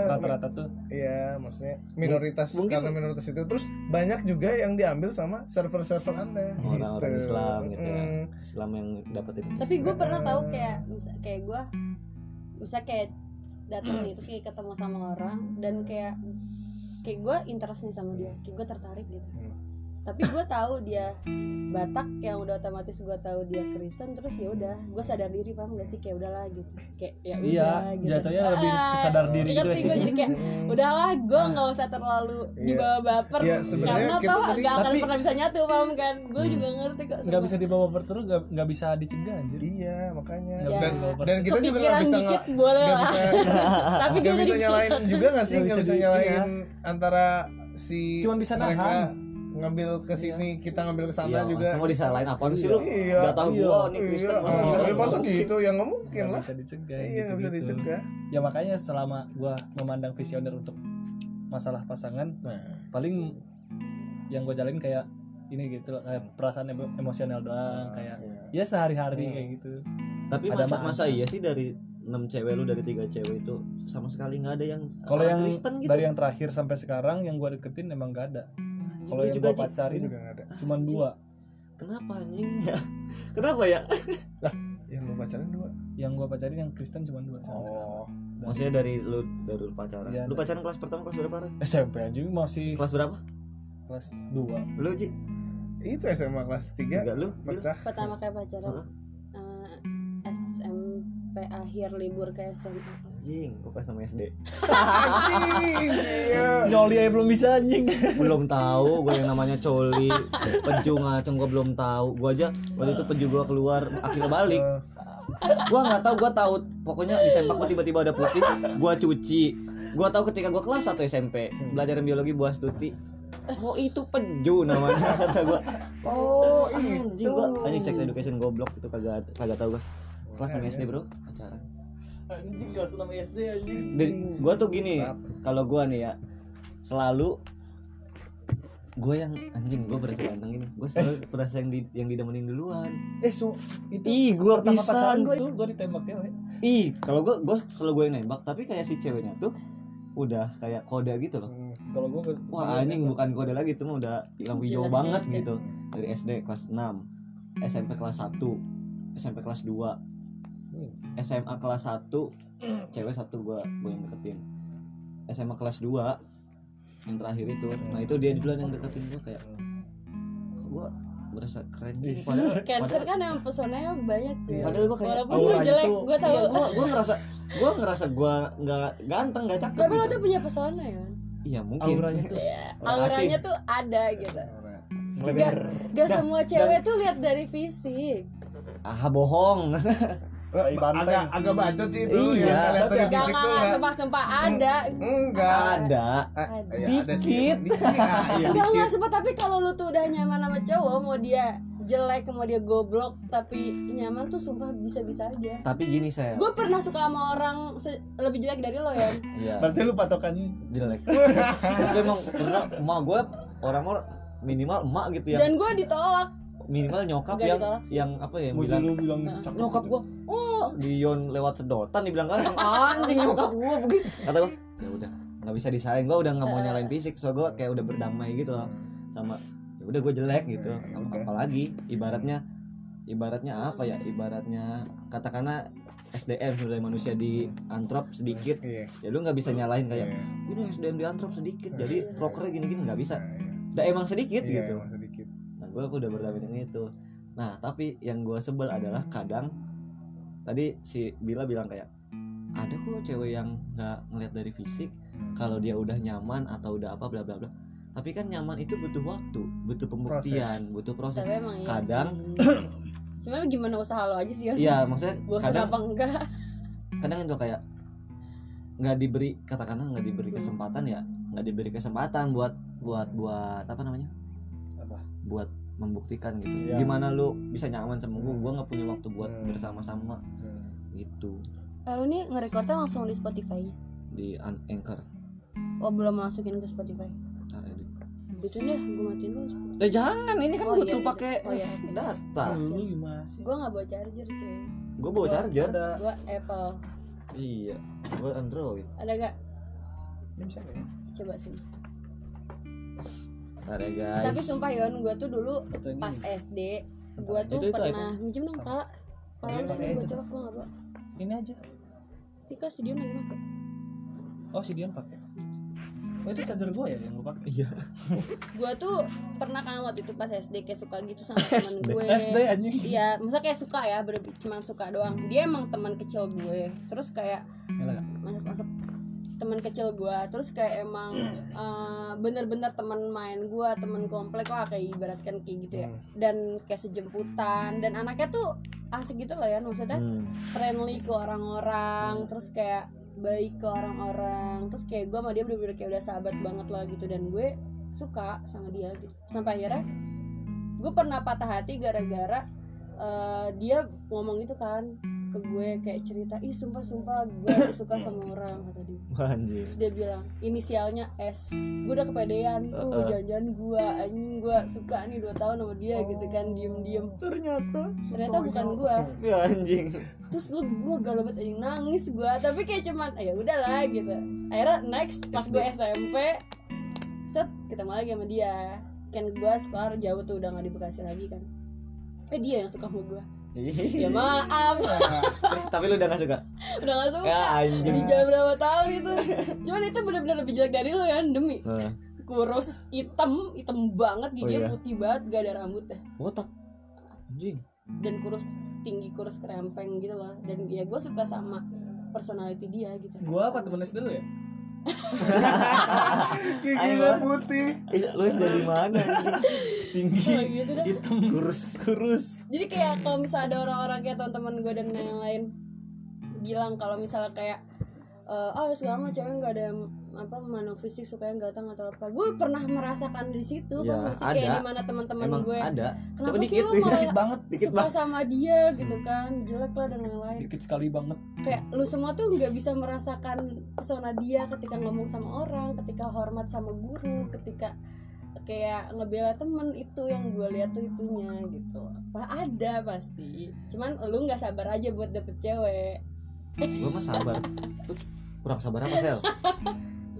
rata-rata tuh. Iya, maksudnya minoritas Mungkin- karena minoritas itu. Terus banyak juga yang diambil sama server-server Anda. Orang-orang gitu. Islam gitu ya. Mm. Islam yang dapetin tapi gue pernah tahu kayak kayak gue bisa kayak datang terus kayak ketemu sama orang dan kayak kayak gue interest nih sama dia kayak gue tertarik gitu. Hmm. Tapi gue tahu dia Batak yang udah otomatis gue tahu dia Kristen terus ya udah gue sadar diri paham gak sih? Kayak udahlah gitu. Kayak ya udah iya gitu. jatuhnya Ah, lebih kesadar diri gitu sih? gue jadi kayak Mm. udahlah gue nggak usah terlalu Iya. dibawa baper. Iya, sebenarnya karena toh tadi- gak akan Tapi- pernah bisa nyatu paham kan? Gue Hmm. juga ngerti kok nggak bisa dibawa berterus nggak nggak bisa dicegah anjir. Iya, makanya. Bisa Dan, dan kita juga nggak bisa nggak boleh lah. bisa tapi gue bisa nyalain juga nggak sih? Nggak bisa nyalain antara si Cuman bisa mereka. nahan. Ngambil ke sini kita ngambil ke sana Iya, juga semua disalahin apaan sih lu Iya. Gak tau Iya. gua nih Kristen iya, masa ah, disalahin? masa gitu ya nggak mungkin nggak lah bisa dicegah iya nggak bisa gitu-gitu. dicegah ya makanya selama gua memandang visioner untuk masalah pasangan nah paling yang gue jalin kayak ini gitu loh, kayak perasaan emo- emosional doang kayak iya. ya sehari-hari Hmm. kayak gitu Tapi Ada masa, masa iya sih dari 6 cewek lu dari tiga cewek itu sama sekali nggak ada yang kalau yang Kristen gitu. dari yang terakhir sampai sekarang yang gue deketin emang gak ada kalau yang juga gue pacarin juga nggak ada. cuman dua. Kenapa anjing? Ya? Kenapa ya? yang lu pacaran dua. Yang gua pacarin yang Kristen cuma dua sampai sekarang. oh. Dan maksudnya dari lu dari lu pacaran. Iya, lu dari- pacaran kelas pertama kelas berapa Ray? SMP anjing masih kelas berapa? Kelas dua. Lu Ji? Itu SMA kelas 3 Enggak lu? Pecah. Pertama kali pacaran. Heeh. eh, SMP akhir libur ke SMA anjing gua kelas 6 SD anjing iya. Nyoli aja belum bisa anjing. Belum tahu gue yang namanya coli. Peju ngaceng gue belum tahu. Gue aja waktu itu peju gue keluar akhirnya balik. Gue nggak tahu gue tahu. Pokoknya di sempak gue tiba-tiba ada putih gue cuci. Gue tahu ketika gue kelas 1 SMP belajar biologi buah stuti. Oh itu peju namanya kata gue oh anjing gue anjing sex education goblok itu kagak kagak tahu gue kelas 6 SD bro pacaran anjing kelas 6 SD anjing. Dan gue tuh gini kalau gue nih ya selalu gue yang anjing gue berasa ganteng gini gue selalu berasa yang di yang didemenin duluan. Eh so itu ih gue pertama pacaran pisan gua itu gua ditembak cewek. Ih kalau gue gue selalu gue yang nembak tapi kayak si ceweknya tuh udah kayak kode gitu loh. Hmm. kalau gua ke- wah anjing bukan kode lagi tuh mah udah lampu hijau banget ya. gitu. Dari SD kelas 6 SMP kelas 1 SMP kelas 2 SMA kelas 1 cewek satu gua gua yang deketin. SMA kelas 2 yang terakhir itu. Nah itu dia duluan yang deketin gua kayak kok gua berasa keren gitu padahal Cancer kan yang pesonanya banyak tuh. Padahal gua kayak walaupun gue auranya jelek tuh- gue tahu. iya, gua gua ngerasa gua ngerasa gua nggak ganteng nggak cakep tapi lo gitu. tuh punya pesona ya iya mungkin. Auranya tuh. Iya, auranya tuh ada gitu. Lebih- Gak, semua cewek tuh lihat dari fisik. Ah bohong Tai banteng. agak agak bacot sih itu Iya. yang saya lihat dari Gak, fisik gak, tuh gak, enggak sumpah, sumpah ada. Enggak. Ada. Ada. iya. Dikit. Enggak, enggak, sumpah, tapi kalau lu tuh udah nyaman sama cowok Mau dia jelek, mau dia goblok Tapi nyaman tuh sumpah bisa-bisa aja. Tapi gini saya Gue pernah suka sama orang lebih jelek dari lo ya iya. Berarti lu patokan jelek. Itu emang karena emak gue orang-orang minimal emak gitu yang Dan gue ditolak minimal nyokap Nggak yang ditolak yang apa ya yang mau bilang lu bilang Nah. cakep nyokap gua oh Dion lewat sedotan dibilang kan anjing nyokap gua begitu kata gua ya udah nggak bisa disalahin gua udah nggak mau nyalain fisik so gua kayak udah berdamai gitu loh sama ya udah gua jelek gitu Ya Ap- udah. apalagi ibaratnya ibaratnya apa ya ibaratnya katakanlah SDM sebagai manusia di antrop sedikit iya ya lu nggak bisa nyalahin kayak iya. ini SDM di antrop sedikit Iya. jadi prokernya gini-gini nggak bisa iya. udah emang sedikit Iya, gitu emang sedikit Gue udah berdamai dengan itu. Nah, tapi yang gue sebel adalah kadang tadi si Bila bilang kayak ada kok cewek yang nggak ngeliat dari fisik kalau dia udah nyaman atau udah apa bla bla bla. Tapi kan nyaman itu butuh waktu, butuh pembuktian, Proses. butuh proses. Tapi emang iya Kadang- sih. Cuman gimana usaha lo aja sih ya Iya, maksudnya Bosan kadang apa enggak kadang itu kayak nggak diberi katakanlah nggak diberi kesempatan ya nggak diberi kesempatan buat buat buat apa namanya Apa? buat membuktikan gitu. Iya. gimana lu bisa nyaman sama gue gue nggak punya waktu buat Hmm. bersama-sama. Hmm. gitu. Eh, Lu nih nge-recordnya langsung di Spotify? Di an- anchor. Oh belum masukin ke Spotify. Ntar edit. Gitu deh, gue matiin lu eh jangan. Ini kan Oh, butuh iya, iya. pakai Oh, iya, data. Lu gimana sih? Gue gak bawa charger cuy. Gue bawa charger. ada Gue Apple. Iya. Gue android. Ada gak? ini bisa nggak ya? Coba sini ntar ya guys. Tapi sumpah Yon, gue tuh dulu pas SD Gue tuh Itu- itu pernah Minjem dong pala. Pala Iya, lu sini pakai gue colok, gue gak bawa. Ini aja. Tika si Dion lagi pake oh si Dian pakai. Oh itu charger gua ya yang gua pakai? Iya. Gue tuh pernah kan waktu itu pas SD kayak suka gitu sama temen gue. SD anjing. Iya, maksudnya kayak suka ya, cuma suka doang. Dia emang teman kecil gue. Terus kayak masuk masuk teman kecil gue. Terus kayak emang eh, bener-bener teman main gue, teman komplek lah kayak ibaratkan kayak gitu ya. Dan kayak sejemputan dan anaknya tuh asik gitu lah ya, maksudnya Hmm. friendly ke orang-orang. Terus kayak baik ke orang-orang. Terus kayak gue sama dia bener-bener kayak udah sahabat banget lah gitu dan gue suka sama dia gitu. Sampai akhirnya gue pernah patah hati gara-gara eh, dia ngomong gitu kan ke gue kayak cerita ih sumpah sumpah gue suka sama orang kata dia. Wah, anjing. Terus dia bilang inisialnya S. Gue udah kepedean uh jangan-jangan gue anjing gue suka nih dua tahun sama dia gitu kan diem-diem. ternyata. Ternyata bukan gue ya anjing. Terus lu gue galau banget anjing nangis gue tapi kayak cuman "Ah, ya udahlah gitu. Akhirnya next pas gue SMP set ketemu lagi sama dia. Kan gue sekolah jauh tuh udah nggak di Bekasi lagi kan. Eh dia yang suka sama gue ya maaf. Tapi lu udah gak suka? Udah gak suka. Ya anjing. Di jam berapa tahun itu? Cuman itu benar-benar lebih jelek dari lo ya demi kurus hitam hitam banget Oh, iya. giginya putih banget gak ada rambutnya botak. Anjing. Dan kurus tinggi kurus kerempeng gitu loh. Dan ya gue suka sama personality dia gitu. Gua apa temen SD lu ya? Giginya putih. Ih, lu dari mana tinggi Oh, gitu dah. Hitam. Kurus. Kurus. jadi kayak kalau misalnya ada orang-orang kayak teman-teman gue dan yang lain bilang kalau misalnya kayak eh oh selama cewek nggak ada yang apa mano fisik sukanya ganteng atau apa. Gue pernah merasakan di situ Ya, kan kayak di mana teman-teman gue ada. Kenapa Coba sih dikit lu malah Dikit banget, dikit suka banget. sama dia? gitu kan. Jelek lah dan lain-lain. Dikit sekali banget. kayak lu semua tuh nggak bisa merasakan pesona dia ketika ngomong sama orang ketika hormat sama guru ketika kayak ngebela temen. Itu yang gue lihat tuh itunya gitu. Apa ada pasti. Cuman lu nggak sabar aja buat dapet cewek. Gue mah sabar. Kurang sabar apa Sel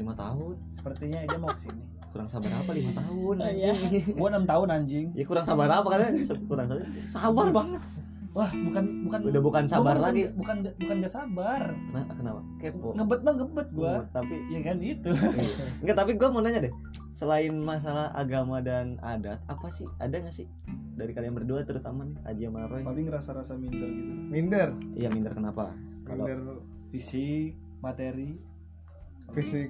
lima tahun Sepertinya dia mau ke sini. kurang sabar apa lima tahun Oh, iya. anjing Gua 6 tahun anjing. ya kurang sabar apa kan kurang sabar sabar banget Wah, bukan bukan udah bukan gua sabar bukan- lagi Bukan bukan gak sabar. kenapa kenapa kepo Ngebet mah ngebet gua. tapi Ya kan itu. iya. enggak tapi gue mau nanya deh selain masalah agama dan adat apa sih ada nggak sih dari kalian berdua terutama nih Aji sama Roy Paling rasa-rasa minder gitu. minder iya minder kenapa kalau minder Fisik, materi. Fisik.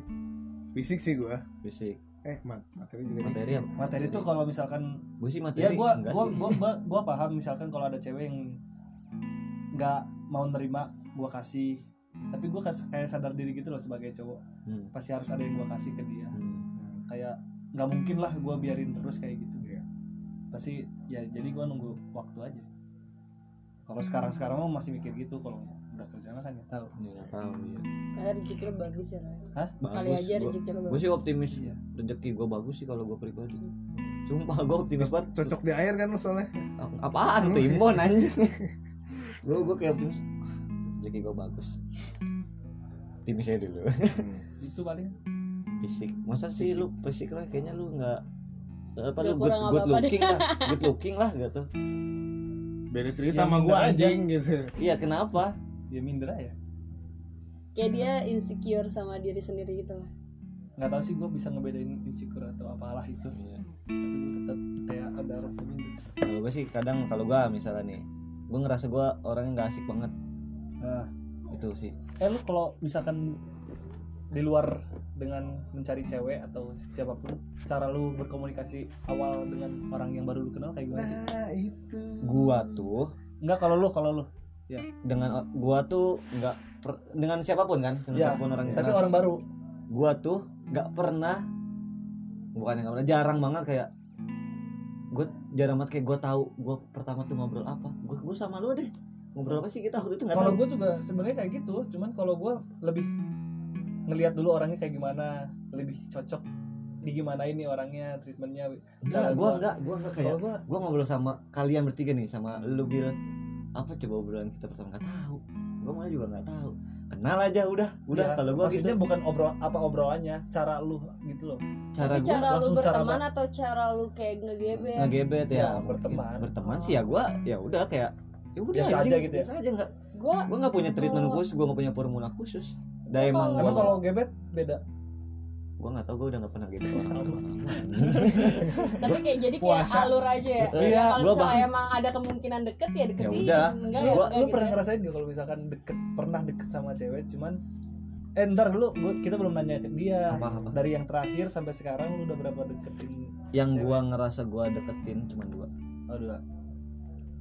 Fisik sih gua. Fisik. Eh mat materi juga materi apa? Materi itu kalau misalkan gue sih materi ya gua enggak gua, sih. gua gua gua paham misalkan kalau ada cewek yang nggak mau nerima gua kasih. Tapi gua kas- kayak sadar diri gitu loh sebagai cowok. Hmm, pasti harus ada yang gua kasih ke dia. Hmm. kayak nggak mungkin lah gua biarin terus kayak gitu. Iya. pasti ya jadi gua nunggu waktu aja. Kalau sekarang sekarang mah masih mikir gitu kalau udah kerja kan nggak tahu. Iya, nggak tahu iya. Kayak rezeki lu bagus ya Ray. kali bagus aja gua- rezeki lu gue bagus. sih optimis. Iya. rezeki gue bagus sih kalau gue pribadi. Sumpah gue optimis banget. Cocok di air kan lu soalnya? Apaan primbon anjing? Gue gue kayak optimis. Rezeki gue bagus. Optimis aja dulu. Itu paling? Fisik. Masa sih lu fisik lah kayaknya lu nggak apa lu good, kurang good deh. looking lah. Good looking lah gitu. Beda cerita Ya, sama aja. anjing gitu. Iya kenapa ya minder aja. Kayak dia insecure sama diri sendiri gitu lah. Nggak tahu sih gua bisa ngebedain insecure atau apalah itu. Iya. tapi gua tetap kayak ada rasa minder. Kalau gue sih kadang kalau gue misalnya nih gue ngerasa gue orangnya nggak asik banget. Nah itu sih. Eh lu kalau misalkan di luar dengan mencari cewek atau siapa pun cara lu berkomunikasi awal dengan orang yang baru lu kenal kayak gimana sih? Nah itu. Gua tuh enggak kalau lu kalau lu dengan gua tuh nggak dengan siapa pun kan dengan Ya, siapa pun orang tapi orang baru. Gua tuh nggak pernah bukan yang nggak pernah jarang banget kayak gue jarang banget kayak gue tahu gue pertama tuh ngobrol apa. Gue gue sama lu deh ngobrol apa sih? Kita waktu itu nggak kalau gue juga sebenarnya kayak gitu cuman kalau gue lebih ngelihat dulu orangnya kayak gimana lebih cocok di gimana ini orangnya treatmentnya. Enggak Nah, gue gua- enggak gue enggak kayak gue ngobrol sama kalian bertiga nih sama lu bil apa coba obrolan kita pertama nggak tahu. Gue malah juga nggak tahu. Kenal aja udah. Udah ya, kalau gue gitu. Maksudnya bukan obrol apa obrolannya cara lu gitu loh. Cara Tapi gue cara lu langsung cara berteman atau cara lu kayak ngegebet? Ngegebet ya, Ya, berteman. berteman sih ya gue ya udah kayak ya udah Biasa aja gitu ya? biasa aja nggak. Gua gue nggak punya treatment Kalau- khusus gue nggak punya formula khusus. Gua dah emang gue kalau gebet beda gue nggak tahu gue udah nggak pernah gebet orang Sama. tapi kayak jadi kayak Puasa. alur aja ya Iya, Ya, kalau gua misalnya bah- emang ada kemungkinan deket ya deketin Ya udah. enggak lu, ya Gua- enggak lu gitu pernah ya. ngerasain gak kalau misalkan deket pernah deket sama cewek cuman eh ntar dulu gua, kita belum nanya ke dia apa apa dari yang terakhir sampai sekarang lu udah berapa deketin yang Cewek. gue ngerasa gue deketin cuma dua oh dua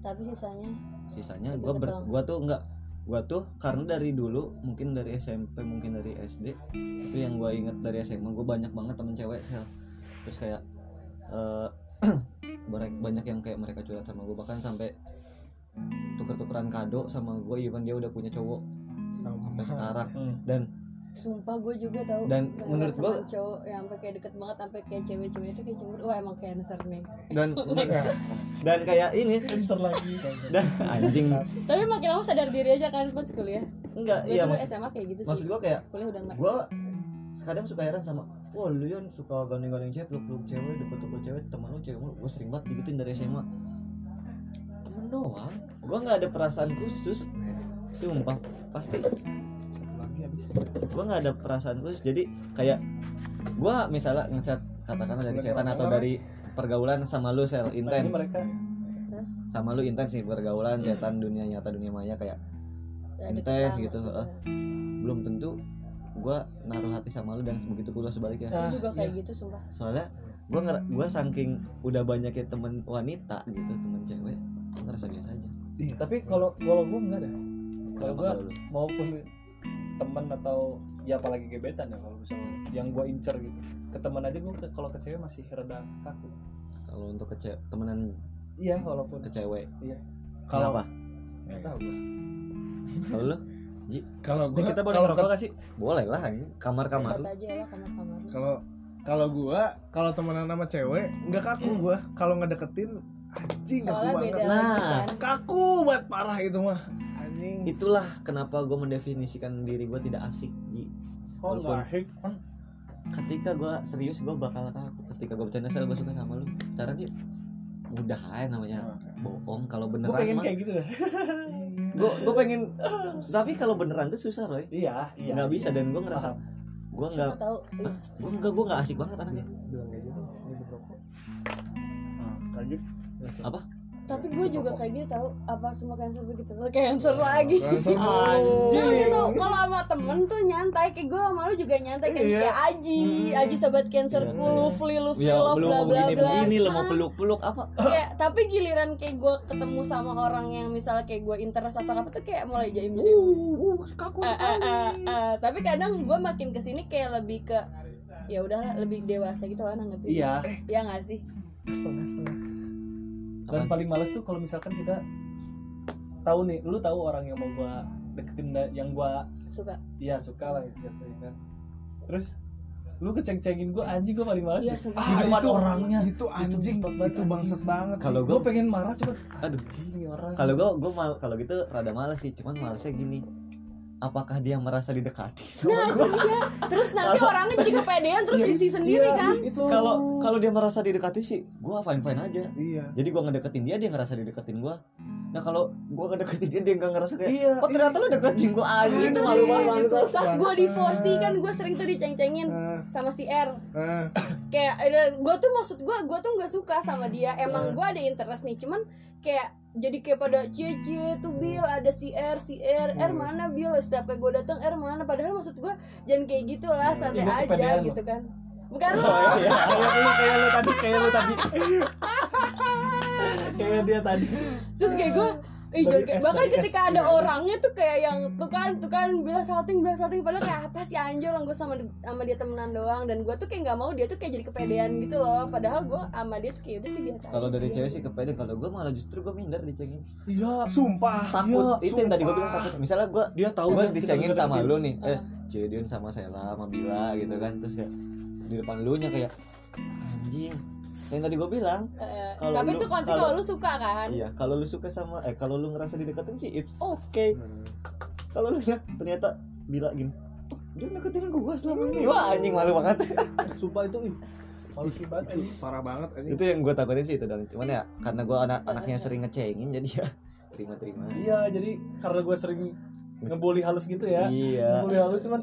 tapi sisanya sisanya gue ber gua tuh nggak gue tuh karena dari dulu mungkin dari SMP mungkin dari SD tapi yang gue inget dari SMA gue banyak banget temen cewek sel. Terus kayak eh banyak banyak yang kayak mereka curhat sama gue bahkan sampai tuker-tukeran kado sama gue even dia udah punya cowok. Sama. Sampai sekarang. Hmm. dan sumpah gue juga tahu Dan menurut gua- cowok yang sampai kayak deket banget sampai kayak cewek-cewek itu kayak cemburu. Wah emang cancer nih. Dan dan kayak ini. Cancer lagi. Dan anjing. Tapi makin lama sadar diri aja kan pas kuliah. Enggak gue iya maksud, SMA kayak gitu maksud sih. gue kayak kuliah udah enggak gue kadang suka heran sama wah lu yang suka gandeng-gandeng cewek peluk-peluk cewek deket-deket cewek teman lu cewek gue sering banget digituin dari SMA temen doang. Gue nggak ada perasaan khusus. Sumpah pasti gue nggak ada perasaan khusus jadi kayak gue misalnya ngechat katakanlah dari chatan atau dari pergaulan sama lu sel ini intens. sama lu intens nih pergaulan chatan dunia nyata dunia maya kayak ya, Intens gitu, heeh. belum tentu gue naruh hati sama lu dan begitu pula sebaliknya. Ah, juga kayak iya. gitu sumpah. Soalnya gue nger gue saking udah banyaknya temen wanita gitu temen cewek gue ngerasa biasa aja. Iya. tapi kalau kalau gue enggak ada. Kalau gue maupun temen atau ya apalagi gebetan ya kalau misalnya yang gue incer gitu. Ke temen aja gue kalau ke cewek masih rada kaku. Kalau untuk ke ce- temenan iya walaupun ke cewek. Kalau Kenapa? nggak tahu gue kalau lu? Kalau Ini gua kita boleh kalau ngerokok gak sih? Boleh lah lah kamar-kamar kalau kalau gua kalau temenan sama cewek nggak kaku gua. Kalau ngedeketin anjing kaku banget. Nah. lagi kan. Kaku banget parah itu mah anjing. Itulah kenapa gue mendefinisikan diri gue tidak asik ji. Oh Walaupun- asik? Kan ketika gue serius gue bakal kaku ketika gue bercanda sel gue suka sama lu. Caranya mudah aja namanya. Bohong kalau gue beneran pengen mah. kayak gitu gue gue pengen tapi kalau beneran tuh susah Roy. Iya iya. Nggak bisa iya. dan gue ngerasa gue nggak iya. gue nggak gue nggak asik banget anaknya. Bilang kayak gitu nah lanjut. Apa? Tapi gue juga kayak gitu tahu apa semua cancer begitu. Cancer lagi. Dulu. gitu kalau sama temen tuh nyantai kayak gue sama lu juga nyantai kayak Iya. kayak Aji Aji sobat cancerku Iya, iya. Lufli Lufli ya love bla bla bla. begini lo mau Ah, peluk peluk apa? Kayak tapi giliran kayak gue ketemu sama orang yang misalnya kayak gue interest atau apa tuh kayak mulai jaim jaim Uh, uh, kaku Eh, eh, sekali. eh. tapi kadang gue makin ke sini kayak lebih ke ya udahlah lebih dewasa gitu kan nanggepin iya. Ya nggak sih? Setengah setengah dan paling males tuh kalau misalkan kita tahu nih lu tahu orang yang mau gua deketin yang gua suka. Ya suka lah gitu ya kan. Terus lu keceng-cengin gua anjing gua paling males Iya, sumpah. di depan orangnya. itu anjing Itu itu, bangset banget kalau gua gue pengen marah cuman Aduh. anjing nih orang. Kalau gue gue mal kalau gitu rada males sih cuman malesnya gini apakah dia merasa didekati nah itu dia. Terus nanti orangnya jadi kepedean terus isi sendiri Iya, kan? itu. Kalau kalau dia merasa didekati sih gue fine fine aja. Iya. Jadi gue ngedeketin dia dia ngerasa dideketin gue nah kalau gue ngedeketin dia dia nggak ngerasa kayak iya oh ternyata lu deketin gue aja. Itu itu dia. malu banget. Gitu. pas gue di 4C kan gue sering tuh diceng-cengin Eh, sama si R. Eh, kayak gue tuh maksud gue gue tuh nggak suka sama dia. Emang gue ada interest nih cuman kayak jadi kayak pada cie cie tuh Bill ada si R si R. R mana Bill setiap kayak gue datang R mana? Padahal maksud gue jangan kayak gitu lah santai Iya, aja gitu kan. Bukan lu. oh, iya. kayak lu kayak lu tadi kayak lu tadi kayak dia tadi. Terus kayak gue Ih, jangan kayak- bahkan ketika ada orangnya tuh kayak yang tuh kan tuh kan bilang salting bilang salting padahal kayak apa sih anjir orang gue sama sama dia temenan doang. Dan gue tuh kayak nggak mau dia tuh kayak jadi kepedean gitu loh. Padahal gue sama dia tuh kayak udah sih biasa kalau dari cewek sih kepede kalau gue malah justru gue minder dicengin. Iya sumpah. Takut. Iya, itu yang tadi gue bilang takut. Misalnya gue dia tahu gue dicengin sama lu nih. eh Uh. jadian sama Sela sama Bila gitu kan. Terus kayak di depan lu nya kayak anjing yang tadi gue bilang Eh, Kalau tapi lu- itu konsep kalau- kalau lu suka kan? iya kalau lu suka sama eh kalau lu ngerasa dideketin sih it's okay. Hmm. kalau lu ya ternyata Bila gini "Oh, dia deketin gue selama ini. Wah anjing malu banget. Sumpah itu ih males banget itu parah banget anjing. Itu yang gue takutin sih itu dan cuman ya karena gue anak anaknya sering ngecengin jadi ya terima terima iya jadi karena gue sering ngebully halus gitu ya. Iya. Ngebully halus cuman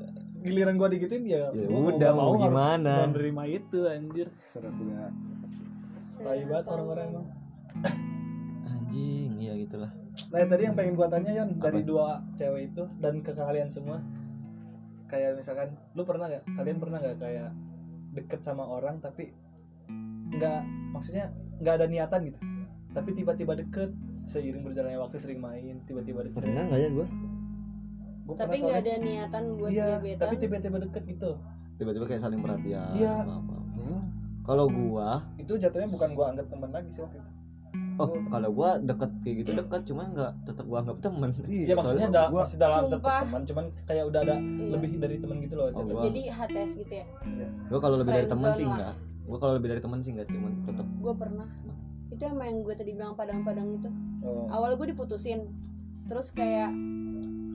giliran gue digituin ya, Ya gua udah, mau harus gimana. menerima itu anjir. Serat ya. Tai banget orang-orang emang. Anjing iya gitulah. Nah tadi yang pengen gua tanya Yon dari dua cewek itu dan ke kalian semua kayak misalkan lu pernah gak kalian pernah gak kayak deket sama orang tapi nggak maksudnya nggak ada niatan gitu? Tapi tiba-tiba deket seiring berjalannya waktu sering main tiba-tiba deket. Pernah nggak ya gue Gua tapi nggak ada niatan buat iya gebetan? tapi tiba-tiba deket gitu. Tiba-tiba kayak saling perhatian Iya. apa apa kalau gua itu jatuhnya bukan gua anggap teman lagi sih waktu itu. oh kalau gua deket kayak gitu deket cuman nggak tetap gua anggap temen. Iya maksudnya da- gua- masih dalam tetap teman cuman kayak udah ada Iya. lebih dari teman gitu loh Oh, gua- jadi HTS gitu ya? Gua kalau lebih dari temen sih enggak gua kalau lebih dari temen sih enggak cuman tetap gue pernah. Itu emang yang gue tadi bilang padang-padang itu. Oh. awalnya gue diputusin. Terus kayak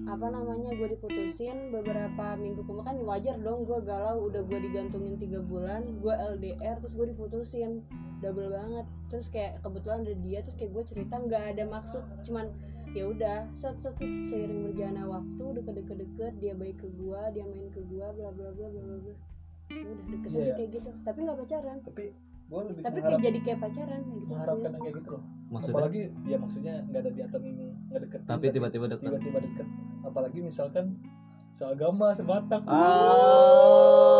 apa namanya gue diputusin beberapa minggu kemudian kan wajar dong gue galau udah gue digantungin tiga bulan gue LDR terus gue diputusin. Double banget. Terus kayak kebetulan ada dia terus kayak gue cerita nggak ada maksud. Cuman ya udah set, set, set, seiring berjalannya waktu deket-deket-deket dia baik ke gua dia main ke gua bla bla bla bla bla bla. Udah deket Iya. aja kayak gitu. Tapi nggak pacaran. Tapi gue lebih tapi kayak jadi kayak pacaran kayak gitu. mengharapkan yang kayak gitu loh. Maksudnya? Apalagi ya maksudnya nggak ada niatan nggak deket tapi tiba-tiba dekat tiba-tiba deket. Apalagi misalkan seagama sebatang. Ah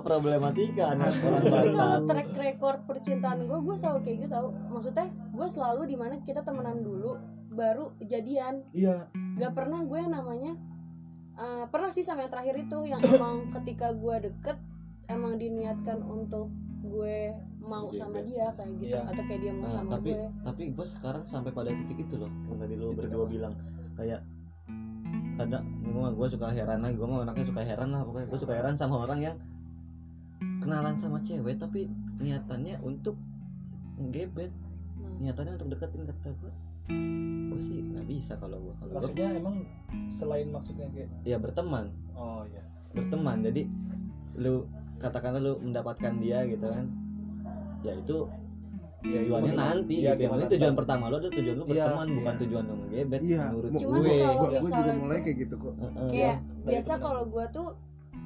problematika anak tapi kalau track record percintaan gue gue selalu kayak gitu tau. Maksudnya gue selalu di mana kita temenan dulu baru jadian. Iya. Gak pernah gue yang namanya eh, pernah sih sama yang terakhir itu yang emang ketika gue deket emang diniatkan untuk gue mau sama dia kayak gitu Iya. atau kayak dia mau Nah, sama tapi gue. tapi gue sekarang sampai pada titik itu loh yang tadi lo Titik berdua apa? bilang. Kayak kadang gue gue suka heran lah gue mah anaknya suka heran lah pokoknya gue suka heran sama orang yang kenalan sama cewek tapi niatannya untuk ngegebet Nah, niatannya untuk deketin kata gue. Gue sih nggak bisa kalau gue kalau maksudnya emang selain maksudnya kayak ya berteman. Oh iya. Berteman jadi lu katakanlah lu mendapatkan dia gitu kan ya itu Ya, itu tujuannya gimana? nanti Iya, gitu yang gimana penting tujuan ntar. pertama lu adalah tujuan lu Iya, berteman bukan iya. tujuan lu ngegebet Iya, menurut Cuman gue kalau- gue gue juga mulai kayak gitu kok Heeh. kayak dari biasa kalau gue tuh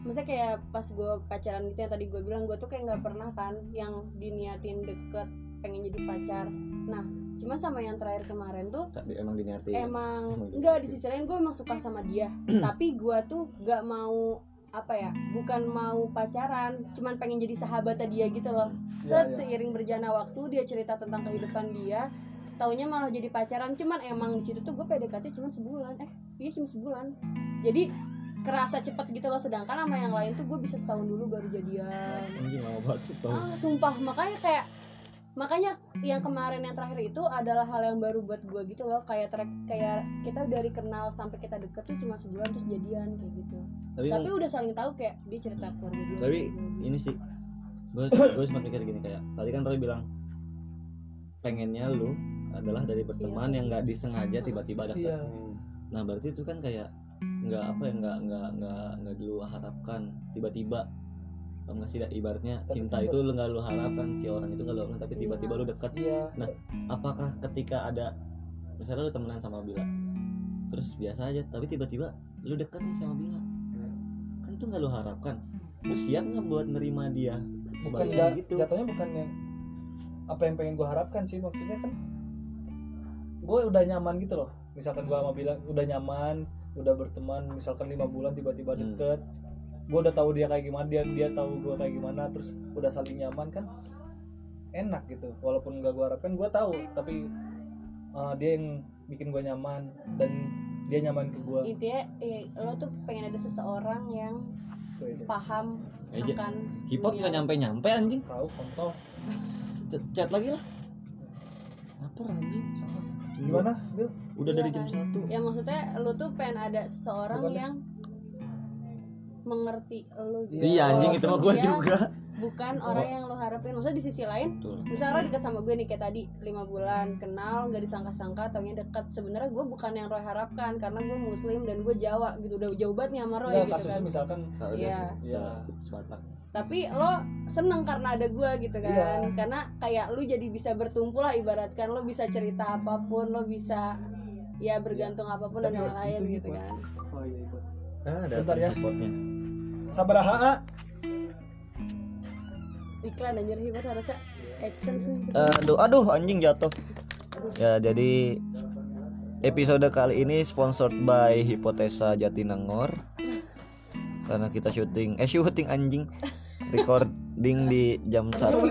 misalnya kayak pas gue pacaran gitu yang tadi gue bilang gue tuh kayak nggak pernah kan yang diniatin deket pengen jadi pacar nah cuman sama yang terakhir kemarin tuh Tapi emang diniatin emang Emang gitu. enggak di sisi lain gue emang suka sama dia tapi gue tuh gak mau apa ya bukan mau pacaran cuman pengen jadi sahabatnya dia gitu loh. Iya, set iya. seiring berjalannya waktu dia cerita tentang kehidupan dia taunya malah jadi pacaran. Cuman emang di situ tuh gue PDKT cuman sebulan. Eh iya cuma sebulan. Jadi kerasa cepet gitu loh. Sedangkan sama yang lain tuh gue bisa setahun dulu baru jadian. Anjing lama banget sih setahun. ah sumpah. Makanya kayak makanya yang kemarin yang terakhir itu adalah hal yang baru buat gue gitu loh. Kayak track kayak kita dari kenal sampai kita deket tuh cuma sebulan terus jadian kayak gitu. Tapi tapi udah saling tahu kayak dia cerita keluarga dia Tapi gitu. ini sih gue gue sempat mikir gini kayak tadi kan Roy bilang pengennya lu adalah dari berteman Iya. yang nggak disengaja tiba-tiba ada iya. Nah berarti itu kan kayak nggak apa ya nggak nggak nggak nggak dulu harapkan tiba-tiba Paham nggak sih ibaratnya Tapi cinta itu lu nggak lu harapkan si orang itu nggak lu harapkan, tapi Iya. tiba-tiba lu dekat iya. Apakah ketika ada misalnya lu temenan sama Bila terus biasa aja tapi tiba-tiba lu deket nih sama Bila kan itu nggak lu harapkan. Lu siap nggak buat nerima dia bukan ja- gitu? jatuhnya bukan yang apa yang pengen gue harapkan sih maksudnya kan gue udah nyaman gitu loh. Misalkan gue sama bilang udah nyaman udah berteman misalkan lima bulan tiba-tiba Hmm. Gue udah tahu dia kayak gimana dia dia tahu gue kayak gimana terus udah saling nyaman kan enak gitu. Walaupun nggak gue harapkan gue tahu. Tapi uh, dia yang bikin gue nyaman dan dia nyaman ke gue intinya eh, lo tuh pengen ada seseorang yang paham Aja. akan hipot nggak nyampe nyampe anjing. Tahu kontol. Chat lagi lah. Lapor anjing. Gimana Bil? udah Iya dari jam kan. satu. Ya maksudnya lo tuh pengen ada seseorang Bukan deh. Mengerti lo gitu. iya anjing itu mah gue Dia juga. bukan orang yang lo harapin. Maksudnya di sisi lain Betul. misalnya orang dekat sama gue nih kayak tadi lima bulan kenal nggak disangka-sangka taunya dekat sebenarnya gue bukan yang Roy harapkan karena gue muslim dan gue Jawa gitu. Udah jauh banget nih sama Roy Nggak, gitu kasusnya kan. misalkan kalau Iya. dia se- Iya. sebatak tapi lo seneng karena ada gue gitu kan. Iya. karena kayak lu jadi bisa bertumpu lah ibaratkan. Lo bisa cerita apa pun lo bisa ya bergantung apa pun dan Tapi yang lain itu gitu kan. Oh iya ah ada Bentar ya. hipotnya Sabaraha iklan anjir hebat harusnya AdSense nih aduh aduh anjing jatuh. Ya jadi episode kali ini sponsored by Hipotesa Jatinangor. Karena kita syuting eh syuting anjing. Recording di jam satu.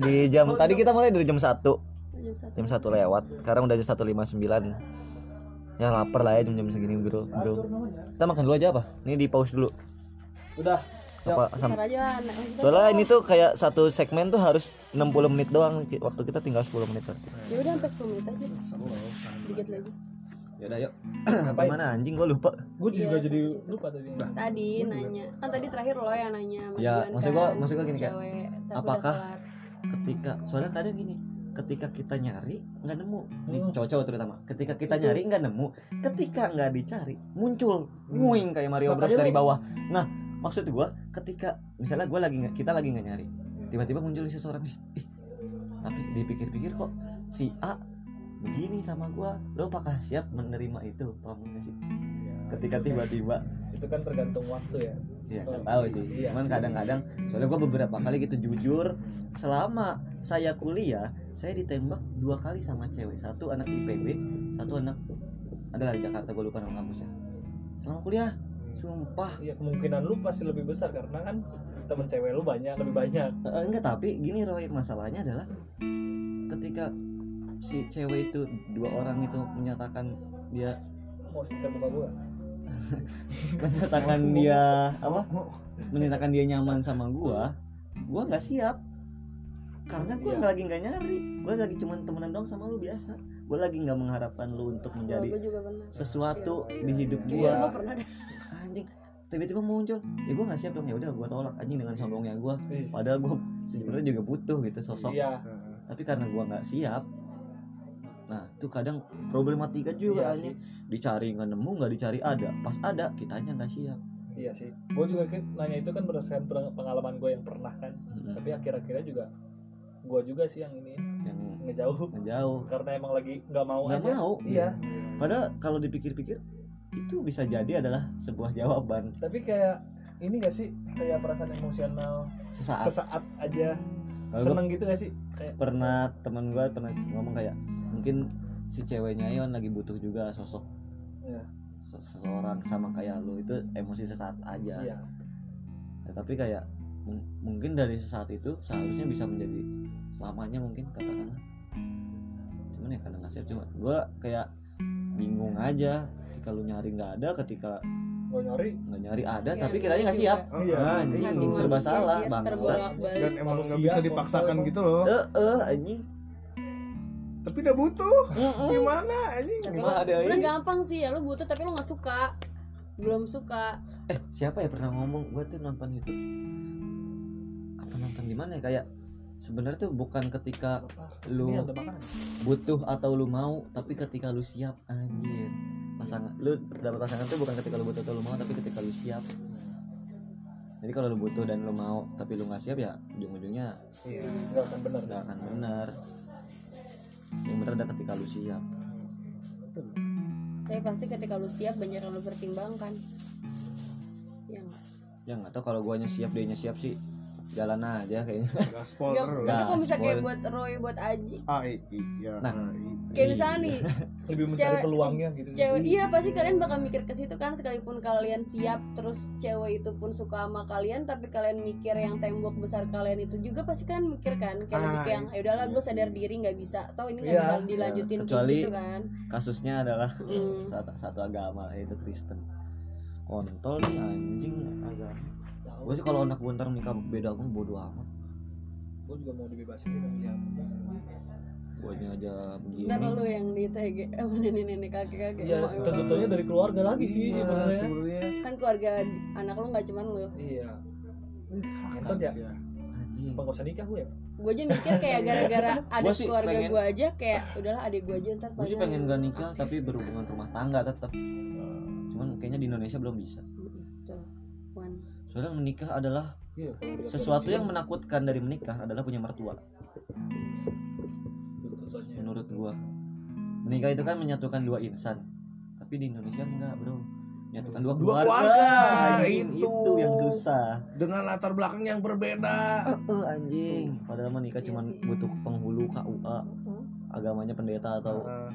di jam tadi kita mulai dari jam 1 jam satu. Jam satu lewat. Sekarang udah jam satu lima sembilan ya lapar lah ya jam-jam segini bro. Bro. Kita makan dulu aja apa? Ini di pause dulu. Udah. Apa sam- Ntar aja nah, kita- soalnya ini tuh kayak satu segmen tuh harus 60 menit doang. Waktu kita tinggal 10 menit. Berarti ya udah sampai 10 menit aja. Dikit lagi. Yaudah yuk. Sampai mana anjing? Gua lupa. Gue juga Iya, jadi lupa. tadi. Tadi nanya. kan tadi terakhir lo yang nanya Ya, maksud gua- kan, maksud gua gini, udah Apakah-. Ketika Soalnya kadang gini Ketika kita nyari nggak nemu. Di Hmm. cowok-cowok terutama. Ketika kita Itu. nyari nggak nemu. Ketika nggak dicari Muncul. Nguing kayak Mario Bros dari bawah. Nah maksud gua Ketika Misalnya gua lagi nggak Kita lagi nggak nyari Tiba-tiba muncul seseorang Ih, Tapi dipikir-pikir kok Si A begini sama gua. Lo apakah siap menerima itu? Paham gak sih? Iya. ketika tiba-tiba. Itu kan tergantung waktu ya ya Oh, nggak tahu sih. Iya. cuman kadang-kadang soalnya gua beberapa kali gitu jujur selama saya kuliah saya ditembak dua kali sama cewek. Satu anak IPB satu anak adalah di Jakarta gue lupa nama kampusnya. Selama kuliah sumpah. Iya kemungkinan lu pasti lebih besar karena kan temen cewek lu banyak lebih banyak. Eh, enggak tapi gini Roy masalahnya adalah ketika si cewek itu dua orang itu menyatakan dia mau stiker muka gua menyatakan dia apa? Menyatakan dia nyaman sama gua gua nggak siap. Karena gua Iya. nggak lagi nggak nyari. Gua lagi cuman temenan dong sama lu biasa. Gua lagi nggak mengharapkan lu untuk menjadi sesuatu Iya. di hidup gua. anjing tiba-tiba muncul. Ya gua nggak siap dong. Ya udah gua tolak. Anjing dengan sombongnya gua. Padahal gua sebenarnya juga butuh gitu sosok. Iya. Tapi karena gua nggak siap nah itu kadang problematika juga iya sih. Dicari nggak nemu nggak dicari ada. Pas ada kitanya nggak siap. Iya sih. Gua juga nanya itu kan berdasarkan pengalaman gue yang pernah kan. Mm-mm. tapi akhir-akhirnya juga gua juga sih yang ini yang ngejauh. ngejauh. Karena emang lagi nggak mau nggak aja. mau. Iya. Padahal kalau dipikir-pikir itu bisa jadi adalah sebuah jawaban. Tapi kayak ini gak sih? Kayak perasaan emosional sesaat. sesaat aja. Seneng gitu gak sih? Kayak pernah teman gua pernah ngomong kayak mungkin si ceweknya Yon lagi butuh juga sosok Iya. se- seseorang sama kayak lu itu emosi sesaat aja. Iya. Ya, tapi kayak mung- mungkin dari sesaat itu seharusnya bisa menjadi selamanya mungkin katakanlah. Cuman ya kadang nggak siap cuma gue kayak bingung aja. Ketika lu nyari nggak ada ketika gue nyari? nggak nyari ada Iya, tapi iya kitanya nggak juga. siap. Iya. Ah, anjing serba salah bangsa dan emang nggak bisa dipaksakan gitu loh. Eh eh anjing tapi udah butuh. Mm-mm. gimana anjing? Gimana ada sebenarnya ini? gampang sih ya. Lu butuh tapi lu nggak suka. Belum suka. Eh siapa ya pernah ngomong? Gue tuh nonton YouTube. Apa nonton di mana ya? Kayak sebenarnya tuh bukan ketika lu ini ada makanan. butuh atau lu mau tapi ketika lu siap anjir. Pasangan lu dapat pasangan tuh bukan ketika lu butuh atau lu mau tapi ketika lu siap. Jadi kalau lu butuh dan lu mau tapi lu nggak siap ya ujung-ujungnya iya nggak akan bener nggak akan benar yang benar ada ketika lu siap. Tapi pasti ketika lu siap banyak yang lu pertimbangkan. Ya nggak? ya nggak tahu kalau guanya siap dia siap sih jalan aja kayaknya. Gaspol Ya, terus tapi kalau misalnya kayak buat Roy buat Aji? Ah i- i- iya Nah. ah, i- kayak misalnya nih lebih mencari Cewek- peluangnya gitu. cewek iya pasti kalian bakal mikir ke situ kan sekalipun kalian siap terus cewek itu pun suka sama kalian tapi kalian mikir yang tembok besar kalian itu juga pasti kan mikir kan kalian Ah, yang ya udahlah gue sadar diri nggak bisa. Atau ini nggak Iya, bakal dilanjutin kayak kecuali- gitu kan. kasusnya adalah Mm. satu, satu agama yaitu Kristen. Kontol anjing agama gue sih kalau anak gue ntar nikah beda agama bodo amat. Gue juga mau dibebasin gitu ya gue aja begini. Ntar lu yang di TG sama nenek-nenek kakek-kakek ya emak-emak. tentunya dari keluarga lagi sih Nah, sebenarnya. sebenarnya. Kan keluarga anak lu nggak cuman lu. Iya. Ngentot ya? ya. usah nikah gue ya? Gue aja mikir kayak gara-gara ada keluarga pengen- gue aja kayak udahlah adik gue aja ntar gue sih pengen gak nikah tapi berhubungan rumah tangga tetap cuman kayaknya di Indonesia belum bisa. Soalnya menikah adalah iya dia sesuatu yang menakutkan dari menikah adalah punya mertua. Menurut gua. Menikah itu kan menyatukan dua insan. Tapi di Indonesia enggak bro. Menyatukan dua, Dua keluarga, itu. itu yang susah. Dengan latar belakang yang berbeda. Eh anjing. Padahal menikah Iya cuman sih. butuh penghulu KUA agamanya pendeta atau Ah,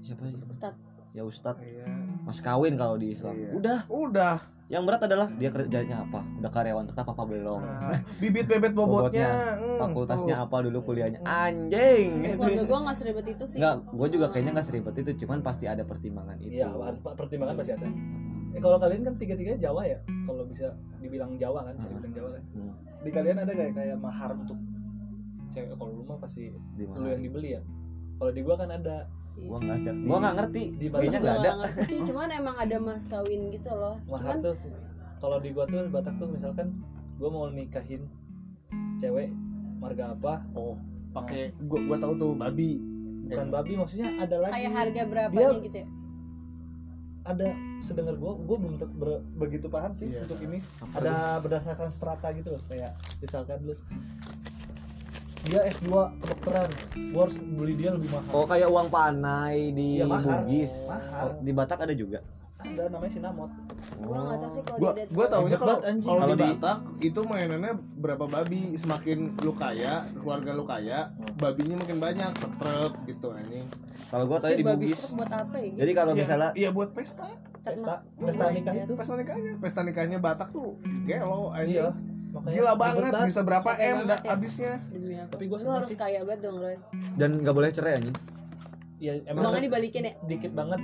siapa ya? Ustad. ya ustad iya. mas kawin kalau di Islam. Iya. udah. Udah yang berat adalah dia kerjanya apa? Udah karyawan tetap apa belum? Ah, bibit bebet bobotnya, hmm, fakultasnya tuh. apa dulu kuliahnya? Anjing. Keluarga gue nggak seribet itu sih. Enggak, gue juga kayaknya nggak seribet itu, cuman pasti ada pertimbangan itu. iya pertimbangan pasti ada. sih. eh kalau kalian kan tiga tiga Jawa ya? Kalau bisa dibilang Jawa kan bisa Hmm. dibilang Jawa kan. Hmm, di kalian ada kayak kayak mahar untuk cewek? Kalau lu mah pasti di lu yang dibeli ya? Kalau di gua kan ada Gua nggak ada. Gua nggak ngerti. Di Kayaknya nggak ada. ngerti sih cuman emang ada mas kawin gitu loh. Mahar cuman tuh. Kalau di gua tuh di Batak tuh misalkan gua mau nikahin cewek marga apa? Oh pakai gua gua tahu tuh babi. Bukan babi maksudnya ada lagi. Kayak harga berapa Dia- gitu ya? Ada sedengar gua gua belum ber- begitu paham sih Iya. untuk ini. Ada berdasarkan strata gitu loh kayak misalkan lu dia S2 kedokteran gue harus beli dia lebih mahal Oh kayak uang panai di Iya, mahal. Bugis. Mahal. Oh, di Batak ada juga. ada namanya sinamot Gua nggak tahu sih kalau gua dia gua kalau di di- Batak itu mainannya berapa babi semakin lu kaya keluarga lu kaya babinya makin banyak setrek gitu anjing Kalau gua tahu di Bugis. buat apa ya gitu? Jadi kalau Iya, misalnya iya buat pesta pesta Oh pesta nikah God. itu pesta nikahnya pesta nikahnya Batak tuh gelo anjing iya makanya gila banget bisa berapa Capek m banget ya. apa Tapi seneng harus sih. kaya banget dong Roy dan nggak boleh cerai anjing. ya emang uangnya dibalikin ya dikit banget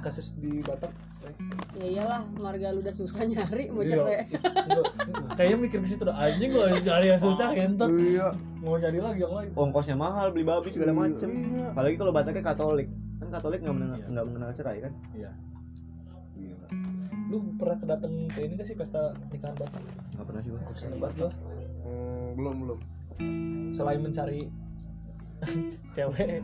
kasus di Batak ya iyalah keluarga lu udah susah nyari mau Iya. cerai kayaknya mikir ke situ anjing gua harus cari yang susah entot iya mau nyari lagi yang lain Ongkosnya mahal beli babi segala macem. Iya. Apalagi kalau Bataknya Katolik. Kan Katolik nggak mengenal Iya. nggak mengenal cerai kan? iya lu pernah kedateng ke ini gak sih pesta nikahan Batak Nggak pernah sih gua. seneng banget gua Hmm, belum belum. Selain mencari cewek.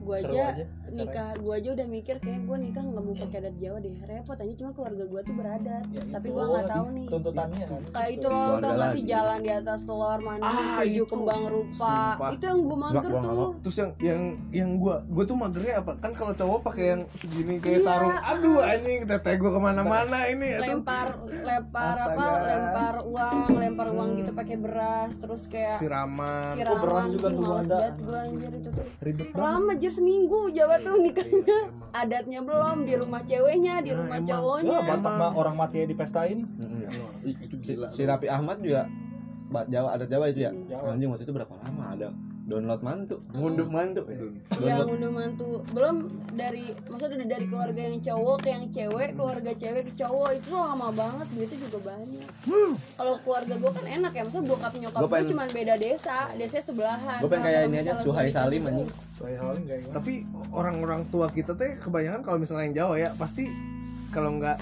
Gua Seru aja, aja, nikah gua aja udah mikir kayak gua nikah nggak mau pakai adat Jawa deh. Repot aja cuma keluarga gua tuh beradat. Ya, tapi itu gua nggak tahu nih. tuntutannya kan. Kayak itu loh tau gak sih jalan di atas telur mandi Ah, tujuh itu. kembang rupa. Sumpah. itu yang gua mager nggak tuh. terus yang yang yang gua gua tuh magernya apa? Kan kalau cowok pakai yang segini kayak Iya. sarung. Aduh anjing teteh gua ke mana-mana ini. Aduh. Lempar lempar apa? Lempar uang lempar uang gitu pakai beras terus kayak siraman. siraman Oh, beras juga dulu males banget anjir itu tuh. Ribet banget. lama jir seminggu Jawa tuh nikahnya. Iya, adatnya belum di rumah ceweknya di Nah, rumah cowoknya. Ya Batak mah orang mati dipestain. Itu Si, gila. si Rapi Ahmad juga Jawa adat Jawa itu ya. Anjing waktu itu berapa lama ada download mantu, ngunduh mantu. ya. yang udah mantu. Belum dari maksudnya udah dari keluarga yang cowok ke yang cewek keluarga cewek ke cowok itu lama banget duitnya juga banyak. Kalau keluarga gue kan enak ya maksudnya bokap nyokap Gua gue cuma beda desa desanya sebelahan. Gue pengen kayak ini aja Suhai Salim kayak gimana? tapi orang-orang tua kita teh kebanyakan kalau misalnya yang Jawa ya pasti kalau nggak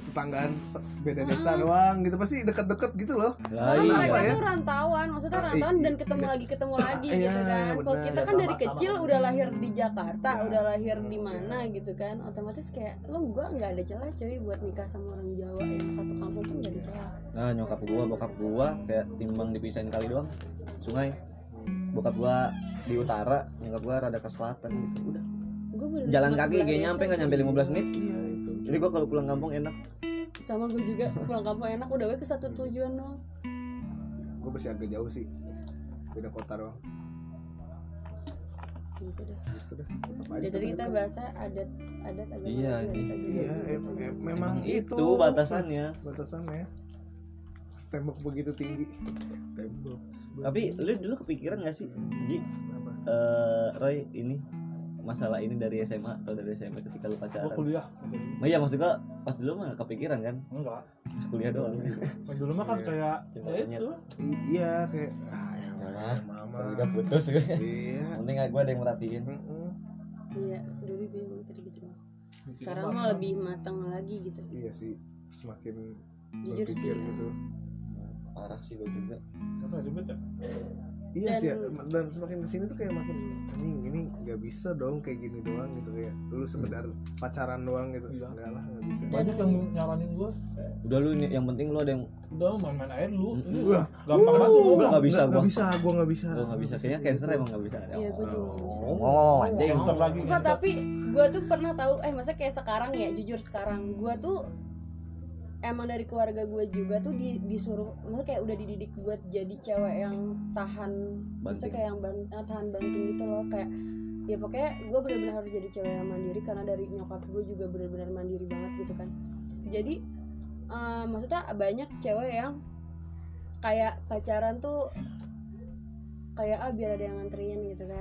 tetanggaan beda desa doang gitu pasti deket-deket gitu loh Soalnya iya. mereka ya? tuh rantauan, maksudnya Ah, rantauan dan ketemu lagi ketemu lagi Iya, gitu kan. Kalau kita Ya, kan dari sama-sama. kecil udah lahir di Jakarta, Ya. udah lahir di mana gitu kan, otomatis kayak lo gua nggak ada celah cuy buat nikah sama orang Jawa yang satu kampung pun nggak ada celah. Nah nyokap gua, bokap gua kayak timbang dipisahin kali doang Sungai Bokap gua di utara, nyokap gua rada ke selatan gitu Udah Jalan kaki sebelah kayak desa nyampe nggak nyampe 15 menit iya Jadi gua kalau pulang kampung enak. Sama gue juga pulang kampung enak udah ke satu tujuan doang. gue masih agak jauh sih. Beda kota doang. Gitu deh. gitu deh. Dari tadi tetap kita bahasa adat adat agama. Iya, iya em- em- memang itu. Itu batasannya. Batasannya. Tembok begitu tinggi. Tembok. Tapi lu dulu kepikiran gak sih Ji? Apa? Eh, Roy ini masalah ini dari SMA atau dari SMP ketika lu Gua pacaran? kuliah Nah, iya maksud gua pas dulu mah kepikiran kan enggak pas kuliah doang. Main dulu mah kan Iya. kayak ya itu iya kayak ah ya mama Udah putus gue. iya Penting gua ada yang merhatiin. Iya, dulu gue kayak gitu Sekarang mah lebih matang lagi gitu. iya sih semakin Jujur berpikir sih. gitu Parah sih lu juga. apa ribet ya iya Dan- sih ya. dan semakin ke sini tuh kayak makin anjing ini nggak bisa dong kayak gini doang gitu kayak lu sekedar pacaran doang gitu Iya. enggak lah nggak bisa banyak yang nyaranin gua Udah lu yang penting lu ada yang udah main-main dulu Mm-mm. Ini Wah. gampang banget lu Gua nggak bisa, nggak gua. bisa gua nggak bisa gua nggak bisa. Kayaknya cancer emang nggak bisa. Iya, gua juga nggak. Oh, anjing. Cancer lagi Suka tapi gue tuh pernah tahu eh masa kayak sekarang ya jujur sekarang gue tuh emang dari keluarga gue juga tuh di, disuruh maksudnya kayak udah dididik buat jadi cewek yang tahan Banting. kayak yang ban- eh, tahan banting gitu loh kayak ya pokoknya gue benar-benar harus jadi cewek yang mandiri karena dari nyokap gue juga benar-benar mandiri banget gitu kan. Jadi eh, maksudnya banyak cewek yang kayak pacaran tuh kayak ah biar ada yang nganterin gitu kan.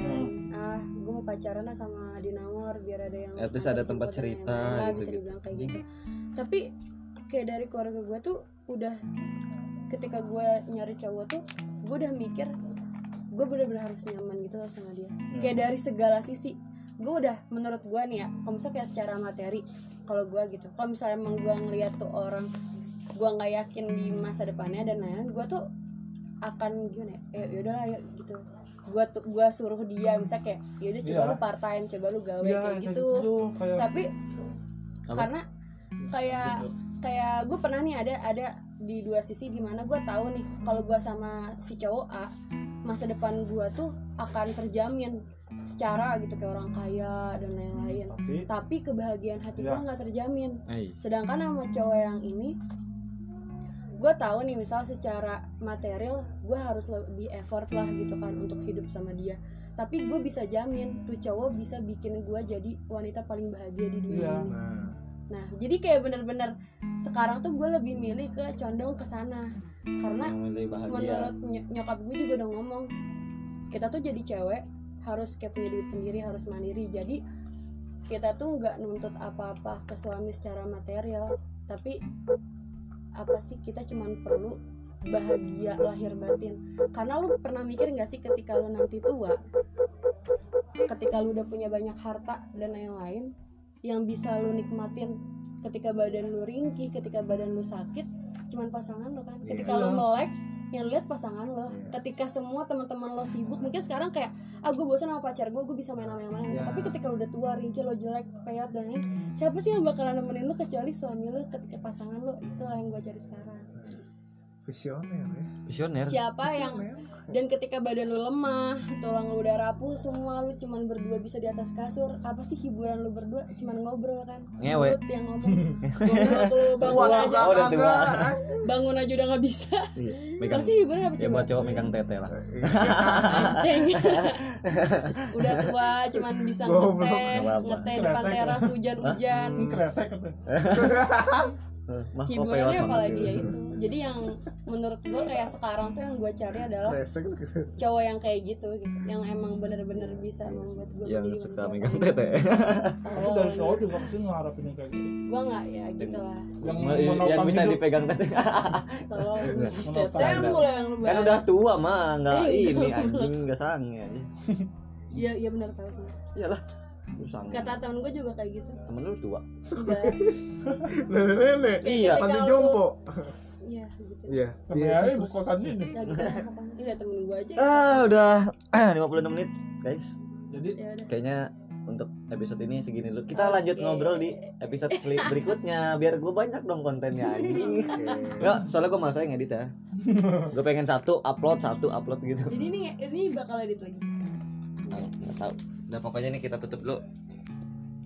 Ah gue mau pacaran lah sama Dinamor biar ada yang At least ada tempat cerita dibilang kayak Anjing. gitu. Tapi kayak dari keluarga gue tuh udah ketika gue nyari cowok tuh gue udah mikir gue bener-bener harus nyaman gitu loh sama dia. Kayak dari segala sisi. Gue udah menurut gue nih ya kalau misalnya kayak secara materi kalau gue gitu kalau misalnya emang gue ngeliat tuh orang gue nggak yakin di masa depannya dan lain-lain gue tuh akan gimana ya ya udahlah ya gitu. Gue tuh gue suruh dia misalnya kayak yaudah coba Iya. lu part time coba lu gawe Iya, kayak gitu. kayak tapi Apa? karena kayak kayak gue pernah nih ada ada di dua sisi di mana gue tahu nih kalau gue sama si cowok A masa depan gua tuh akan terjamin secara gitu kayak orang kaya dan lain-lain. Tapi tapi kebahagiaan hati Ya. gua nggak terjamin. Eh, sedangkan sama cowok yang ini gue tahu nih misal secara material gue harus lebih effort lah gitu kan untuk hidup sama dia. Tapi gue bisa jamin tuh cowok bisa bikin gue jadi wanita paling bahagia di dunia Iya. ini. Nah nah jadi kayak bener-bener sekarang tuh gue lebih milih ke condong ke sana. Karena bahagia. menurut ny- nyokap gue juga udah ngomong kita tuh jadi cewek harus kayak punya duit sendiri harus mandiri. Jadi kita tuh nggak nuntut apa-apa ke suami secara material. Tapi apa sih kita cuman perlu bahagia lahir batin. Karena lu pernah mikir nggak sih ketika lu nanti tua ketika lu udah punya banyak harta dan lain-lain yang bisa lu nikmatin ketika badan lu ringkih ketika badan lu sakit cuman pasangan lo kan ketika Iya. lu melek yang lihat pasangan lo Iya. ketika semua teman-teman lo sibuk mungkin sekarang kayak ah gue bosan sama pacar gue gue bisa main sama yang mana Iya. tapi ketika lu udah tua ringkih lo jelek peyot dan lain siapa sih yang bakalan nemenin lu kecuali suami lu ketika pasangan lu itu lah yang gue cari sekarang visioner ya visioner siapa yang Visioner. Dan ketika badan lu lemah tulang lu udah rapuh semua lu cuman berdua bisa di atas kasur. Apa sih hiburan lu berdua? Cuman ngobrol kan? Ngewe. Mulut yang ngomong. Lu bangun aja oh, udah tua. bangun aja udah nggak bisa. Iya, megang pasti hiburan apa ya coba? buat cowok megang tete lah. Anjing. udah tua cuman bisa ngeteh ngeteh depan teras hujan-hujan. Kresek hiburannya apalagi banget ya gitu. itu jadi yang menurut gue kayak sekarang tuh yang gue cari adalah cowok yang kayak gitu gitu. Yang emang bener-bener bisa membuat gue yang suka megang tete. tapi dari cowok juga pasti ngarapin yang kayak gitu. Gue nggak ya gitu lah. Yang yang bisa hidup. dipegang tete. Tolong mulai yang kan udah tua mah nggak Eh, ini anjing nggak sange. Iya iya benar tahu sih. Iyalah lu sange. Kata temen gue juga kayak gitu. Temen lu tua. Enggak. Nenek-nenek Iya. lu- jompo iya. Gitu. Iya. Tapi Iya, ya kosan ini. Iya temen gue aja. Ah udah. 56 menit guys. Jadi ya kayaknya untuk episode ini segini dulu. Kita lanjut ngobrol di episode berikutnya. Biar gue banyak dong kontennya anjing. Oke. Enggak, soalnya gue malas ngedit ya. Gue pengen satu upload, satu upload gitu. Jadi ini ini bakal edit lagi. Nggak nggak tahu. Udah pokoknya nih kita tutup dulu.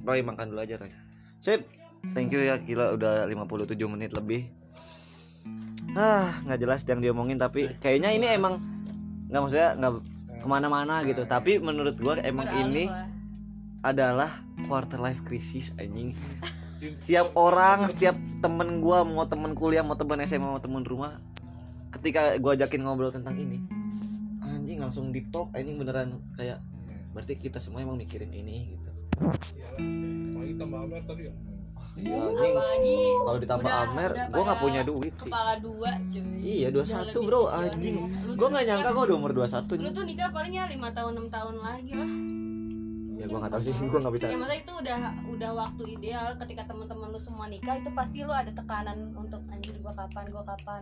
Roy makan dulu aja Roy. Sip. Thank you ya gila udah 57 menit lebih Ah nggak jelas yang diomongin tapi kayaknya ini emang nggak maksudnya nggak ke mana-mana gitu. tapi menurut gua emang Beralih ini lah. adalah quarter life crisis anjing. Setiap orang setiap temen gua mau temen kuliah mau temen SMA mau temen rumah ketika gua ajakin ngobrol tentang ini anjing langsung deep talk anjing beneran kayak berarti kita semua emang mikirin ini gitu. Lagi tambah Amer tadi ya iya anjing apalagi? Kalau ditambah udah- Amer udah gua nggak punya duit sih. kepala dua cuy. Iya Udah 21 lebih bro anjing. Lu gua nggak nyangka gua udah umur 21 lu nih tuh nikah paling ya lima tahun enam tahun lagi lah ya gua nggak tahu sih empat gua nggak bisa. Ya maksudnya itu udah udah waktu ideal ketika teman-teman lu semua nikah itu pasti lu ada tekanan untuk anjir gua kapan gua kapan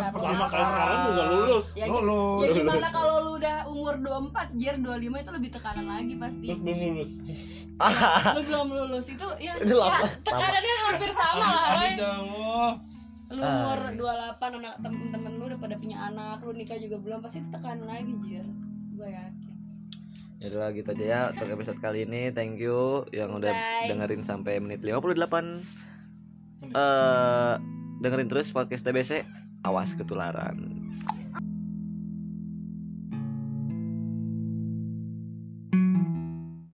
seperti gua sama kapan. kayak sekarang juga lulus Ya, Lulus. ya gimana kalau lu udah umur 24 jir 25 itu lebih tekanan lagi pasti. Terus belum lulus. Lu belum lulus itu ya, Itu ya lama. tekanannya hampir sama lah lu umur 28 anak temen-temen lu udah pada punya anak lu nikah juga belum pasti tekanan lagi jir. Gue yakin Ya udah gitu aja ya untuk episode kali ini. Thank you yang udah Bye. dengerin sampai menit 58. Eh dengerin terus podcast TBC. Awas ketularan.